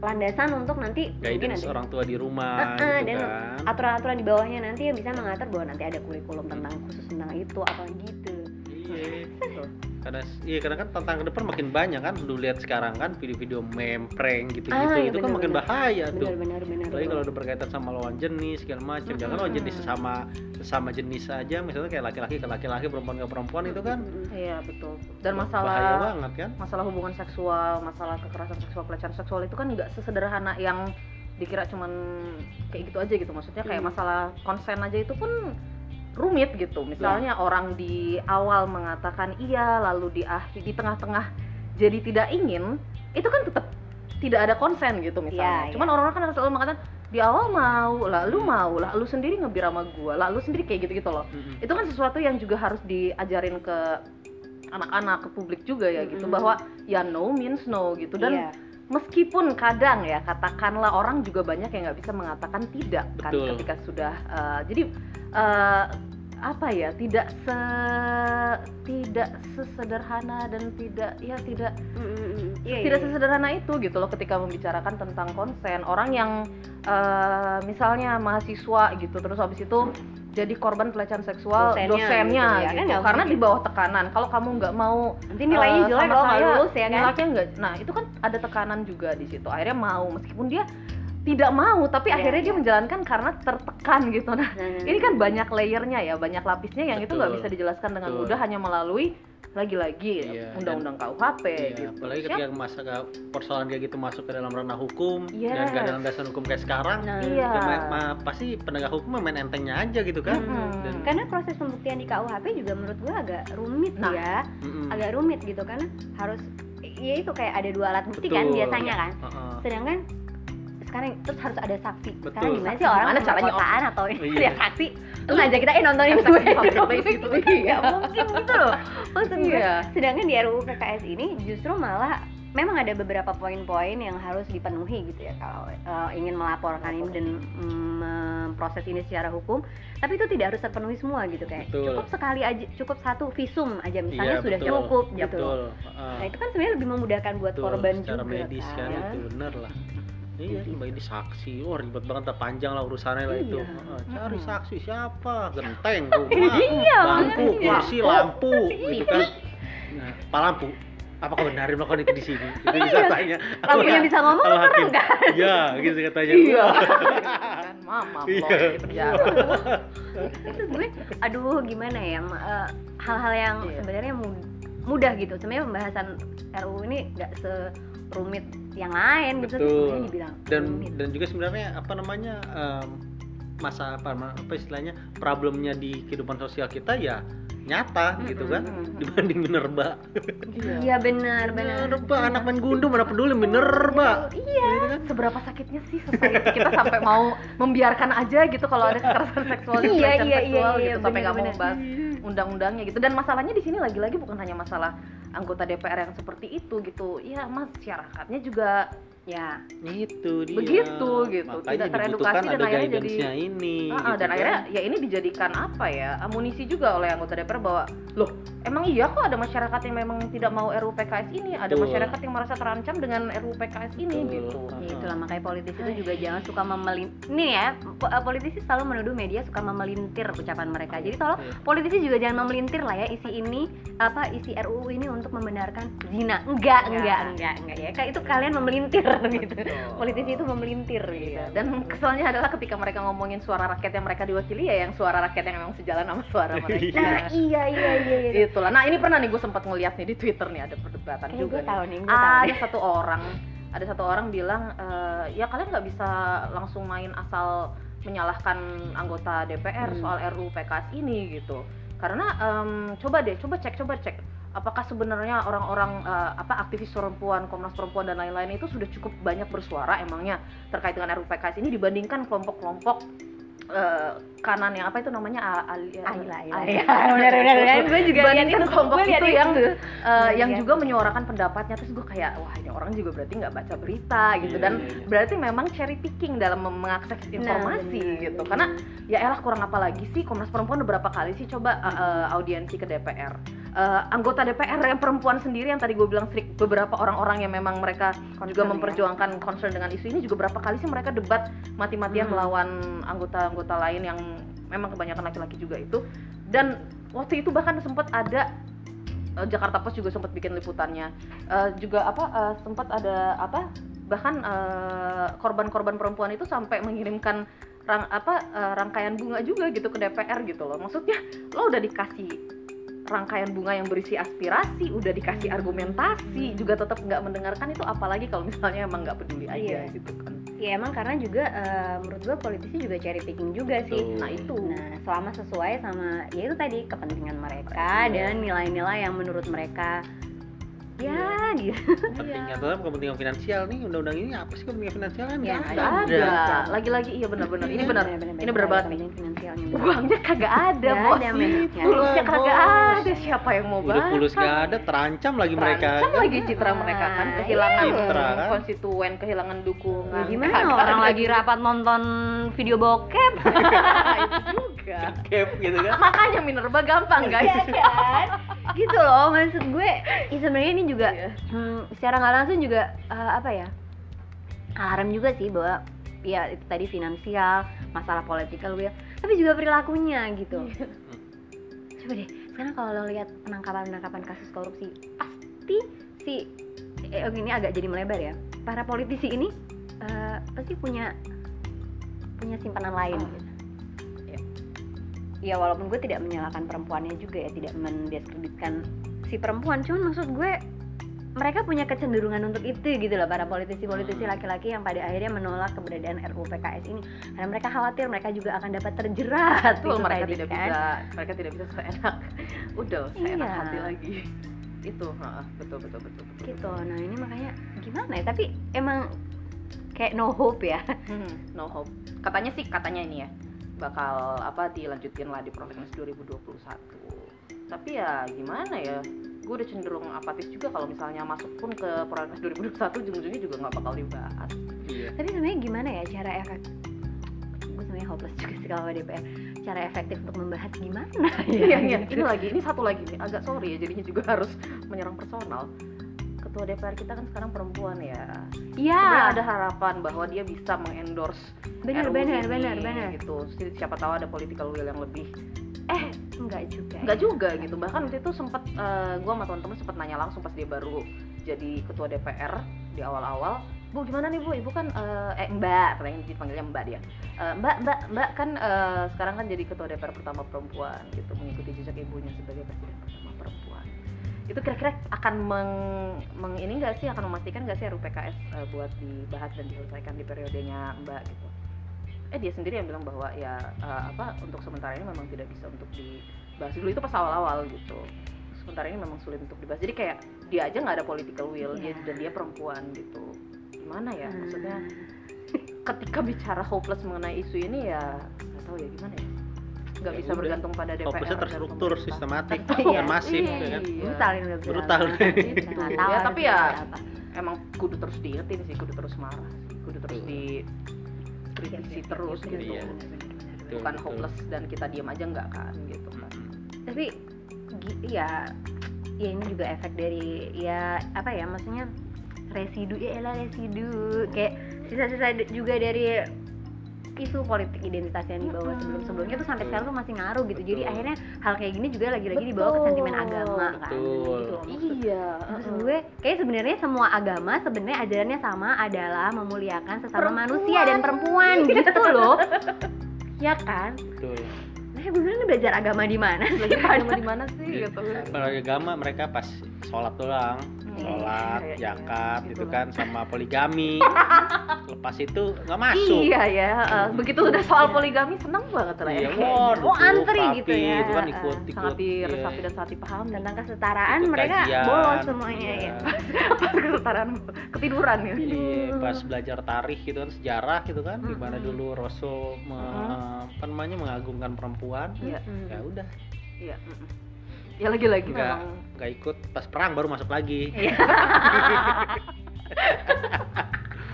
landasan untuk nanti mungkin guidance nanti orang tua di rumah Heeh, gitu dan kan. aturan-aturan di bawahnya nanti yang bisa mengatur bahwa nanti ada kurikulum tentang khusus tentang itu atau gitu. Iya karena iya karena kan tantangan ke depan makin banyak kan lu lihat sekarang kan video-video meme prank gitu-gitu Ah, iya, itu kan makin bahaya tuh. Benar-benar benar apalagi kalau udah berkaitan sama lawan jenis segala macam jangan lawan jenis sesama sesama jenis saja misalnya kayak laki-laki ke laki-laki perempuan ke perempuan itu kan Iya betul. Dan bahaya masalah banget kan? masalah hubungan seksual, masalah kekerasan seksual, pelecehan seksual itu kan nggak sesederhana yang dikira cuman kayak gitu aja gitu. Maksudnya kayak Hmm. masalah konsen aja itu pun rumit gitu. Misalnya orang di awal mengatakan iya, lalu di akhir di tengah-tengah jadi tidak ingin, itu kan tetap tidak ada konsen gitu misalnya. Iya, Cuman orang-orang kan selalu mengatakan di awal mau, lah lu mau, lah lu sendiri ngebir sama gua, lah lu sendiri kayak gitu-gitu loh Mm-mm. itu kan sesuatu yang juga harus diajarin ke anak-anak ke publik juga ya gitu Mm-mm. bahwa ya no means no gitu dan Iya. Meskipun kadang ya katakanlah orang juga banyak yang nggak bisa mengatakan tidak kan Betul. ketika sudah eh, jadi eh, apa ya tidak se tidak sesederhana dan tidak ya tidak Mm, mm, mm. Iya, tidak iya. sesederhana itu gitu loh ketika membicarakan tentang konsen orang yang eh, misalnya mahasiswa gitu terus habis itu jadi korban pelecehan seksual Dosennya dosennya, gitu ya, kan gitu. nggak karena di bawah tekanan. Kalau kamu nggak mau nanti nilainya eh, jelek loh nggak lulus ya kan? nilainya nggak nah itu kan ada tekanan juga di situ. Akhirnya mau meskipun dia tidak mau tapi Iya, akhirnya dia iya. menjalankan karena tertekan gitu nah Nah, ini kan banyak layernya ya banyak lapisnya yang itu nggak Betul. bisa dijelaskan dengan Betul. mudah hanya melalui lagi-lagi Iya, undang-undang KUHP Iya, gitu apalagi Siap- ketika masa persoalan kayak gitu masuk ke dalam ranah hukum Yes. dan gak ada landasan hukum kayak sekarang Nah, Iya. ya ma- ma- pasti penegak hukum main entengnya aja gitu kan Mm-mm. Dan- karena proses pembuktian di KUHP juga menurut gua agak rumit Nah. ya Mm-mm. agak rumit gitu karena harus ya itu kayak ada dua alat bukti kan Betul. biasanya kan Heeh. sedangkan sekarang terus harus ada saksi Betul. sekarang gimana sih orang gimana caranya? pemerkosaan atau Iya. ya saksi lu ngajak kita eh nontonin Saksi gue place gitu. Iya, mungkin gitu loh maksud gue Iya. sedangkan di RUU PKS ini justru malah memang ada beberapa poin-poin yang harus dipenuhi gitu ya kalau eh, ingin melaporkan ini dan mm, memproses ini secara hukum tapi itu tidak harus terpenuhi semua gitu kayak Betul. cukup sekali aja cukup satu visum aja misalnya Iya, sudah betul. cukup gitu betul Heeh. nah itu kan sebenarnya lebih memudahkan buat Betul, korban secara juga medis kan, kan. itu bener lah iya mbak ini saksi. Wah ribet banget tak panjang lah urusannya lah itu. Iya. Heeh, cari saksi siapa? Genteng rumah Iya, bangku makanya. kursi lampu gitu kan. Nah pak lampu apakah benar melakukan itu di sini? Itu bisa tanya. Lampunya bisa ngomong hakim, kan iya gitu katanya iya. Kan mama Iya. di penjara itu gue aduh gimana ya eh, hal-hal yang Iya. sebenarnya mu- mudah gitu. Sebenarnya pembahasan RUU ini nggak serumit yang lain gitu Betul. sebenarnya dibilang dan rumit. dan juga sebenarnya apa namanya em, masa apa apa istilahnya problemnya di kehidupan sosial kita ya nyata gitu kan dibanding minerba. Iya benar benar. Minerba anak main gundu mana peduli minerba. Iya Gitu kan? seberapa sakitnya sih society kita sampai mau membiarkan aja gitu kalau ada kekerasan seksual Iya, iya, seksual iya, gitu sampai nggak mau bahas undang-undangnya gitu. Dan masalahnya di sini lagi-lagi bukan hanya masalah anggota DPR yang seperti itu gitu. Ya masyarakatnya juga ya itu dia Begitu, gitu. makanya Tidak teredukasi dan akhirnya jadi- ini ah, gitu dan kan. akhirnya ya ini dijadikan apa ya amunisi juga oleh anggota DPR bahwa loh emang iya kok ada masyarakat yang memang tidak mau RUU PKS ini ada Betul. masyarakat yang merasa terancam dengan RUU PKS ini Betul. gitu Ah. Ya itulah makanya politisi itu juga jangan suka memelin ini ya eh, politisi selalu menuduh media suka memelintir ucapan mereka jadi tolong Iya. politisi juga jangan memelintir lah ya isi ini apa isi RUU ini untuk membenarkan zina enggak Ya. enggak enggak enggak ya kayak itu kalian memelintir gitu Betul. politisi itu memelintir gitu Iya, dan keselnya adalah ketika mereka ngomongin suara rakyat yang mereka diwakili ya yang suara rakyat yang memang sejalan sama suara mereka. nah iya iya iya, iya. Itulah. Nah, ini pernah nih gue sempat ngeliat nih di Twitter nih ada perdebatan juga gue nih. tahu nih gue tahu Ada nih satu orang, ada satu orang bilang eh, ya kalian nggak bisa langsung main asal menyalahkan anggota DPR Hmm. soal RUU PKS ini gitu. Karena em, coba deh, coba cek, coba cek apakah sebenarnya orang-orang eh, apa aktivis perempuan, Komnas Perempuan dan lain-lain itu sudah cukup banyak bersuara emangnya terkait dengan RUU PKS ini dibandingkan kelompok-kelompok eh, kanan yang apa itu namanya Aila ya benar benar benar gue juga itu kelompok itu yang itu. eh, yang juga menyuarakan pendapatnya terus gue kayak wah ini orang juga berarti nggak baca berita gitu. Iya, dan iya, iya. berarti memang cherry picking dalam mengakses informasi benar, gitu. karena ya elah kurang apa lagi sih? Komnas Perempuan beberapa kali sih? Coba eh, eh, audiensi ke DPR Eh, anggota DPR yang perempuan sendiri yang tadi gue bilang strik beberapa orang-orang yang memang mereka juga Concern ya. memperjuangkan concern dengan isu ini juga berapa kali sih mereka debat mati-matian Hmm. melawan anggota-anggota lain yang memang kebanyakan laki-laki juga itu dan waktu itu bahkan sempat ada eh, Jakarta Post juga sempat bikin liputannya Eh, juga apa eh, sempat ada apa bahkan korban-korban perempuan itu sampai mengirimkan rang, apa eh, rangkaian bunga juga gitu ke DPR gitu loh maksudnya lo udah dikasih rangkaian bunga yang berisi aspirasi udah dikasih argumentasi juga tetap nggak mendengarkan itu apalagi kalau misalnya emang nggak peduli aja Iya. gitu kan ya emang karena juga eh, menurut gue politisi juga cherry picking juga sih Betul. nah itu Nah, selama sesuai sama ya itu tadi kepentingan mereka Iya. dan nilai-nilai yang menurut mereka ya gitu. kepentingan dalam kepentingan finansial nih undang-undang ini apa sih kepentingan finansial kan? Ya, ada. ada. Lagi-lagi iya benar-benar. Ini benar. Ini benar banget nih. Kepentingan finansialnya. uangnya kagak ada bos. Fulusnya Itulah, kagak ada. Siapa yang mau udah bahas pulus gak ada terancam lagi mereka. Terancam lagi citra mereka kan. kehilangan iya. Kan? konstituen kehilangan dukungan. Gimana? Orang lagi rapat nonton video bokep. Itu juga. Cap gitu kan? Makanya Minerba gampang guys. Iya kan? Gitu loh maksud gue ya sebenarnya ini juga Iya. hmm, secara nggak langsung juga eh, apa ya alarm juga sih bahwa ya itu tadi finansial masalah politikal gue tapi juga perilakunya gitu Iya. coba deh sekarang kalau lo lihat penangkapan penangkapan kasus korupsi pasti si eh, ini agak jadi melebar ya para politisi ini eh, pasti punya punya simpanan lain Ah. gitu. Ya walaupun gue tidak menyalahkan perempuannya juga ya tidak mendiskreditkan si perempuan. Cuman maksud gue mereka punya kecenderungan untuk itu gitu loh para politisi-politisi Hmm. laki-laki yang pada akhirnya menolak keberadaan RUU PKS ini. Karena mereka khawatir mereka juga akan dapat terjerat Betul, gitu mereka tadi, tidak kan. bisa mereka tidak bisa seenak. Udah seenak Iya. hati lagi. Itu heeh, betul betul betul betul gitu. nah ini makanya gimana ya? Tapi emang kayak no hope ya. Hmm, no hope. Katanya sih katanya ini ya bakal apa dilanjutin lah di prolegnas 2021 tapi ya gimana ya gue udah cenderung apatis juga kalau misalnya masuk pun ke prolegnas 2021 ujung-ujungnya juga nggak bakal dibahas. Iya. Tapi sebenarnya gimana ya cara efek gue sebenarnya hopeless juga sih kalau DPR cara efektif untuk membahas gimana? Ya iya. Iya ini lagi ini satu lagi nih. Agak sorry ya jadinya juga harus menyerang personal ketua DPR kita kan sekarang perempuan ya. Iya. Sebenarnya ada harapan bahwa dia bisa mengendorse benar RUU benar ini, benar benar gitu. Si- siapa tahu ada political will yang lebih. Eh enggak juga ya. Enggak juga gitu. Bahkan waktu itu sempat eh, gua sama teman-teman sempat nanya langsung pas dia baru jadi ketua DPR di awal-awal bu gimana nih bu? Ibu kan eh, eh mbak katanya dipanggilnya mbak dia. Eh, mbak mbak mbak kan eh, sekarang kan jadi ketua DPR pertama perempuan gitu mengikuti jejak ibunya sebagai presiden pertama itu kira-kira akan meng, meng ini enggak sih? Akan memastikan nggak sih RUU PKS eh, buat dibahas dan diselesaikan di periodenya mbak gitu? Eh dia sendiri yang bilang bahwa ya eh, apa untuk sementara ini memang tidak bisa untuk dibahas dulu. Itu pas awal-awal gitu. Sementara ini memang sulit untuk dibahas. Jadi kayak dia aja nggak ada political will dia Iya. dan dia perempuan gitu. Gimana ya? Hmm. maksudnya ketika bicara hopeless mengenai isu ini ya nggak tahu ya gimana ya nggak Ya bisa udah. bergantung pada DPR fokusnya terstruktur sistematik Iya. dan masif Iya. ya kan brutal ini Brutal. Tahu Ya, tapi ya emang kudu terus diingetin sih kudu terus marah kudu terus di Iya, kritisi iya, terus iya, gitu Iya. bukan hopeless dan kita diam aja nggak kan gitu kan tapi ya ya ini juga efek dari ya apa ya maksudnya residu ya elah residu kayak sisa-sisa juga dari isu politik identitas yang dibawa Mm-mm. sebelum-sebelumnya tuh sampai sekarang tuh masih ngaruh gitu. Jadi Betul. akhirnya hal kayak gini juga lagi-lagi dibawa ke sentimen agama kan? Betul. gitu iya Maksud gue kayak sebenarnya semua agama sebenarnya ajarannya sama adalah memuliakan sesama Perempuan. manusia dan perempuan gitu loh. Ya kan? Betul. Nah gue bilang belajar agama di mana sih? lagi agama di mana sih? Di- gitu kalau agama mereka pas sholat doang Iya, sholat iya, iya. zakat Gitu kan sama poligami lepas itu nggak masuk iya ya eh, begitu udah soal poligami seneng banget lah iya ya waduh Oh, antri papi, gitu ya. itu kan ikut ikut sangat iya. diresapi dan sangat dipahami tentang kesetaraan Ikut mereka kajian, bolos semuanya iya. ya pas kesetaraan ketiduran ya Iya, pas belajar tarikh gitu kan sejarah gitu kan gimana Mm-mm. dulu Rasul me- Mm-mm. apa namanya mengagungkan perempuan Iya. Hmm. ya udah iya mm-mm. Ya lagi-lagi Nggak. memang nggak ikut pas perang baru masuk lagi Iya.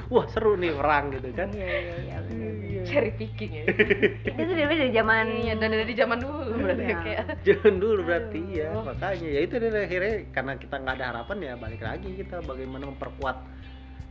wah seru nih perang gitu kan Iya iya iya bener. cherry picking ya Itu tuh dari dari zaman iya dan dari zaman dulu berarti Iya. kayak jangan dulu berarti Aduh. ya makanya ya itu deh akhirnya karena kita nggak ada harapan ya balik lagi kita bagaimana memperkuat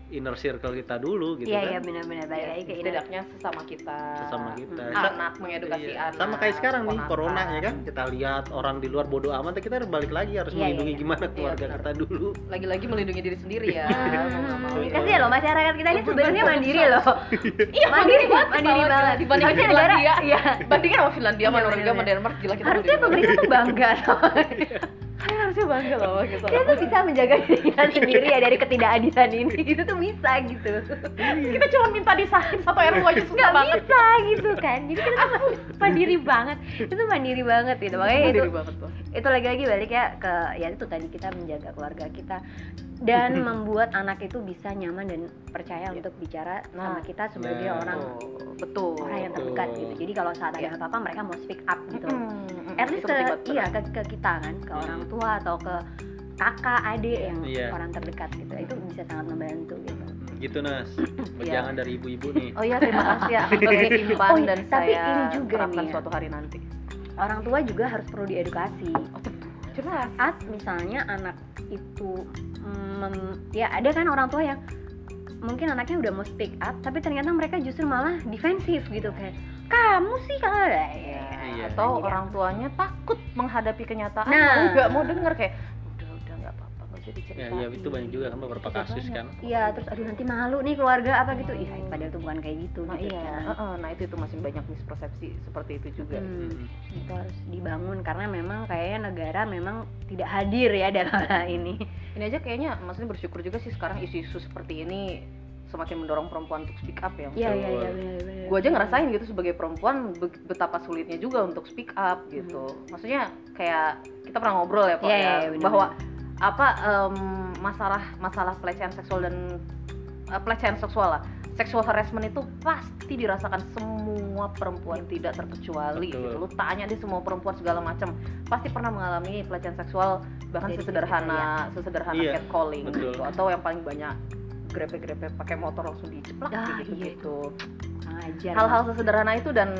inner circle kita dulu gitu Iya kan iya benar-benar balik ya, lagi ke ini. setidaknya sesama kita sesama kita Mm. Sa- anak mengedukasi Iya. anak sama kayak sekarang nih corona ya kan kita lihat orang di luar bodoh amat kita harus balik lagi harus Iya, melindungi iya, gimana keluarga benar. kita dulu lagi-lagi melindungi diri sendiri ya Hmm, nggak mau ya. Loh masyarakat kita ini sebenarnya mandiri loh. iya Mandiri banget, mandiri banget. gila. dibanding Harusnya negara, Finlandia iya. bandingin sama Finlandia sama Iya, Norwegia sama. Denmark gila kita Harusnya pemerintah tuh bangga Kalian harusnya bangga loh gitu kita tuh bisa menjaga diri kita sendiri ya dari ketidakadilan ini. Itu tuh bisa gitu. Kita cuma minta disahin satu RU aja susah nggak banget. bisa gitu kan. Jadi kita tuh mandiri banget. Itu mandiri banget gitu. Makanya itu Mandiri banget tuh. itu lagi-lagi balik ya ke ya itu tadi kita menjaga keluarga kita dan membuat anak itu bisa nyaman dan percaya Iya. untuk bicara Nah. sama kita sebagai Nah. orang betul. orang yang terdekat gitu. Jadi kalau saat ada Iya. apa-apa mereka mau speak up gitu. Mm-mm. at least ke iya ke, ke kita kan ke Hmm. Orang tua atau ke kakak adik yang Iya. orang terdekat gitu itu bisa sangat membantu gitu gitu nas Iya. jangan dari ibu-ibu nih Oh iya terima kasih ya sebagai Oh, dan tapi saya ini juga nih ya. suatu hari nanti. orang tua juga harus perlu diedukasi Oh tentu. Jelas. saat misalnya anak itu mm, mem- ya ada kan orang tua yang mungkin anaknya udah mau speak up tapi ternyata mereka justru malah defensif gitu kayak kamu sih kalau ya, Iya, Iya. atau Iya. orang tuanya takut menghadapi kenyataan Nah. mau nggak mau denger kayak udah udah nggak apa-apa nggak usah ya, diceritain ya itu banyak juga kan beberapa Itu kasus banyak. kan iya terus aduh nanti malu nih keluarga apa gitu iya padahal tuh bukan kayak gitu nah gitu iya kan. heeh, nah itu itu masih banyak mispersepsi seperti itu juga Hmm, Mm. itu harus dibangun karena memang kayaknya negara memang tidak hadir ya dalam hal ini ini aja kayaknya maksudnya bersyukur juga sih sekarang isu-isu seperti ini semakin mendorong perempuan untuk speak up ya iya iya iya benar benar gue aja ngerasain gitu sebagai perempuan be- betapa sulitnya juga untuk speak up gitu maksudnya kayak kita pernah ngobrol ya pak Hmm. Iya, ya iya, iya, benar, bahwa apa em, masalah masalah pelecehan seksual dan eh, pelecehan seksual lah sexual harassment itu pasti dirasakan semua perempuan tidak terkecuali Betul. gitu. lu tanya deh semua perempuan segala macam pasti pernah mengalami pelecehan seksual bahkan Dari sesederhana sesederhana Iya, catcalling betul. gitu atau yang paling banyak grepe-grepe pakai motor langsung diceplak Ah, gitu iya gitu hal-hal sesederhana itu dan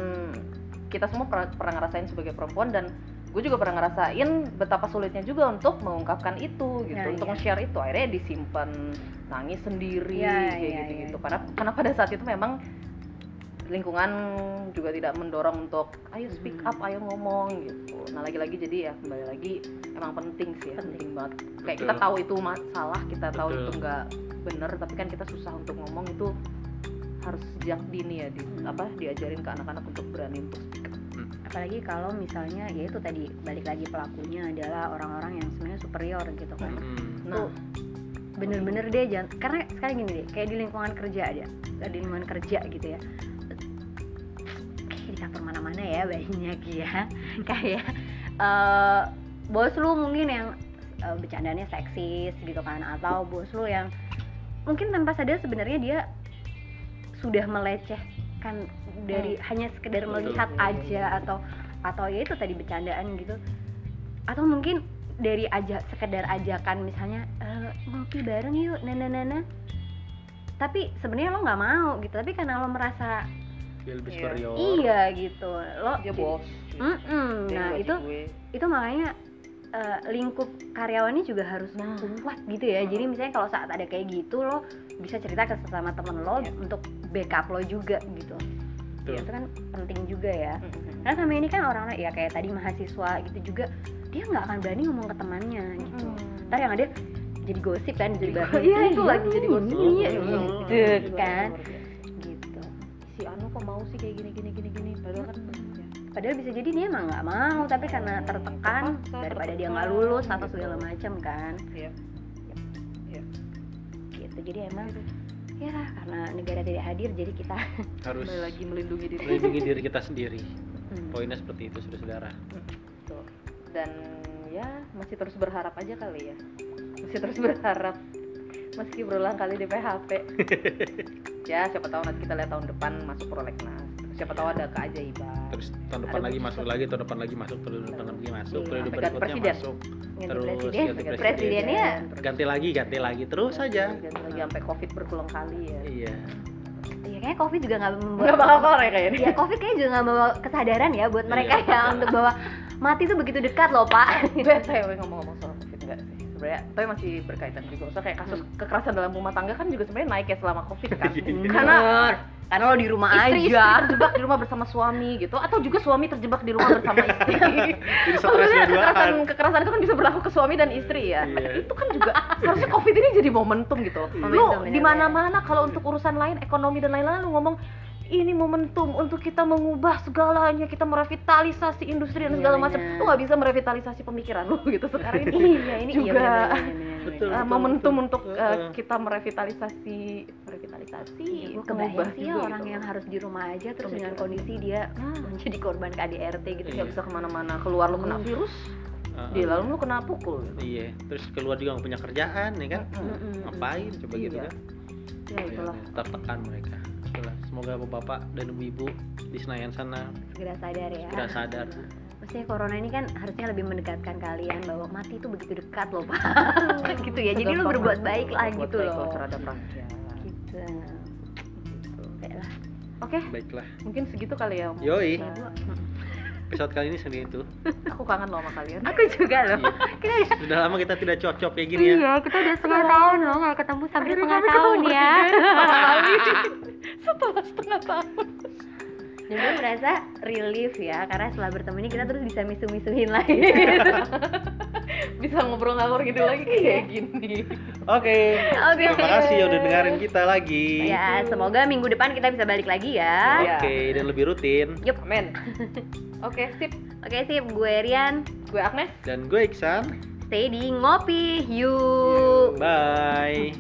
kita semua pernah, pernah ngerasain sebagai perempuan dan gue juga pernah ngerasain betapa sulitnya juga untuk mengungkapkan itu gitu Nah, untuk iya. nge-share itu akhirnya disimpan nangis sendiri Iya, kayak iya, gitu iya. gitu karena karena pada saat itu memang lingkungan juga tidak mendorong untuk ayo speak Mhm. up ayo ngomong gitu nah lagi-lagi jadi ya kembali lagi emang penting sih ya, penting, banget kayak kita Betul. tahu itu masalah kita tahu Betul. itu nggak bener tapi kan kita susah untuk ngomong itu harus sejak dini ya di, Hmm. apa diajarin ke anak-anak untuk berani untuk speak up. Apalagi kalau misalnya ya itu tadi balik lagi pelakunya adalah orang-orang yang sebenarnya superior gitu kan. Mm. nah. bener-bener deh jangan karena sekarang gini deh kayak di lingkungan kerja ada di lingkungan kerja gitu ya. Kayak di kantor mana-mana ya banyak ya. Kayak eh, bos lu mungkin yang eh, bercandanya seksis gitu kan atau bos lu yang mungkin tanpa sadar sebenarnya dia sudah melecehkan dari hanya sekedar Betul. melihat aja atau atau ya itu tadi bercandaan gitu atau mungkin dari aja sekedar ajakan misalnya "Eh, ngopi bareng yuk nana nana tapi sebenarnya lo nggak mau gitu tapi karena lo merasa dia lebih Iya. superior iya gitu lo dia jadi- bos Mm-mm. Dia nah itu gue. itu makanya eh, lingkup karyawannya juga harus Nah. kuat gitu ya jadi misalnya kalau saat ada kayak gitu lo bisa cerita ke sesama temen lo Iya. untuk backup lo juga gitu Betul. Ya, itu kan penting juga ya Mm-mm. karena sama ini kan orang-orang ya kayak tadi mahasiswa gitu juga dia nggak akan berani ngomong ke temannya gitu Mm-mm. ntar yang ada jadi gosip kan jadi bahan Iya, itu lagi jadi gosip. iya, Mm. gitu kan gitu si Anu kok mau sih kayak gini gini gini padahal bisa jadi dia emang nggak mau tapi karena tertekan Terpaksa, daripada dia nggak lulus atau gitu. segala macam kan. Iya. gitu jadi emang ya karena negara tidak hadir jadi kita harus lagi melindungi diri. melindungi diri kita sendiri. Hmm, poinnya seperti itu saudara Tuh. dan ya masih terus berharap aja kali ya. Masih terus berharap. Meski berulang kali di PHP ya siapa tahu nanti kita lihat tahun depan masuk prolegnas siapa tahu ada keajaiban terus tahun depan Ada lagi masuk lagi tahun depan lagi masuk periode depan lagi masuk Iya, periode ganti berikutnya presiden. masuk. Ganti Terus presiden ganti presiden. presidennya. ganti lagi ganti lagi terus saja. Ganti lagi sampai covid berulang kali ya. Iya. Ya kayaknya covid juga nggak membawa nggak bakal kelar ya kayaknya. Ya covid kayaknya juga nggak membawa kesadaran ya buat mereka Iya, ya betul. untuk bahwa mati itu begitu dekat loh pak. BTW ngomong-ngomong soal covid enggak sih? Sebenarnya tapi masih berkaitan juga. Maksudnya kayak kasus kekerasan dalam rumah tangga kan juga sebenarnya naik ya selama covid kan. Karena Bener. Karena lo di rumah istri, istri aja terjebak di rumah bersama suami gitu atau juga suami terjebak di rumah bersama istri jadi stresnya Maksudnya dua kekerasan kan kekerasan itu kan bisa berlaku ke suami dan istri ya. Iya. Itu kan juga harusnya covid ini jadi momentum gitu. Iya. Lu Momentum, di benar-benar. mana-mana kalau untuk urusan lain ekonomi dan lain-lain lu ngomong ini momentum untuk kita mengubah segalanya, kita merevitalisasi industri dan Iya, segala macam. benar. Lu nggak bisa merevitalisasi pemikiran lu gitu sekarang ini. iya ini Juga. iya bener, bener, Betul. bener. Uh, momentum betul. untuk uh, Heeh. kita merevitalisasi merevitalisasi Iya, gue mengubah kebayang sih ya juga orang gitu. yang harus di rumah aja terus dengan kondisi dia Nah, menjadi korban KDRT gitu Iya. nggak bisa ke mana-mana keluar lu kena Hmm. virus Heeh. di lalu lu kena pukul gitu. iya terus keluar juga nggak punya kerjaan ya kan. Mm-mm. ngapain coba gitu Iya. kan ya itulah tertekan mereka Itulah. semoga bapak-bapak dan ibu-ibu di Senayan sana segera sadar ya segera sadar Maksudnya corona ini kan harusnya lebih mendekatkan kalian bahwa mati itu begitu dekat loh pak gitu ya jadi lu berbuat baik lah gitu loh terhadap rakyat gitu gitu. Baiklah. oke baiklah mungkin segitu kali ya Om. Yoi. Nah, episode kali ini segini itu aku kangen loh sama kalian. Aku juga loh. Iya. kita udah sudah lama kita tidak cocok kayak gini ya. Iya kita udah setengah tahun loh nggak ketemu sampai setengah tahun ya. setelah setengah tahun dan gue merasa relief ya karena setelah bertemu ini kita terus bisa misu-misuhin lagi bisa ngobrol-ngobrol gitu lagi kayak gini Oke. Oke. Terima kasih udah dengerin kita lagi. ya semoga minggu depan kita bisa balik lagi ya Iya. Oke, dan lebih rutin. Yup. amin oke sip oke sip gue Rian gue Agnes Dan gue Iksan. stay di ngopi yuk Bye.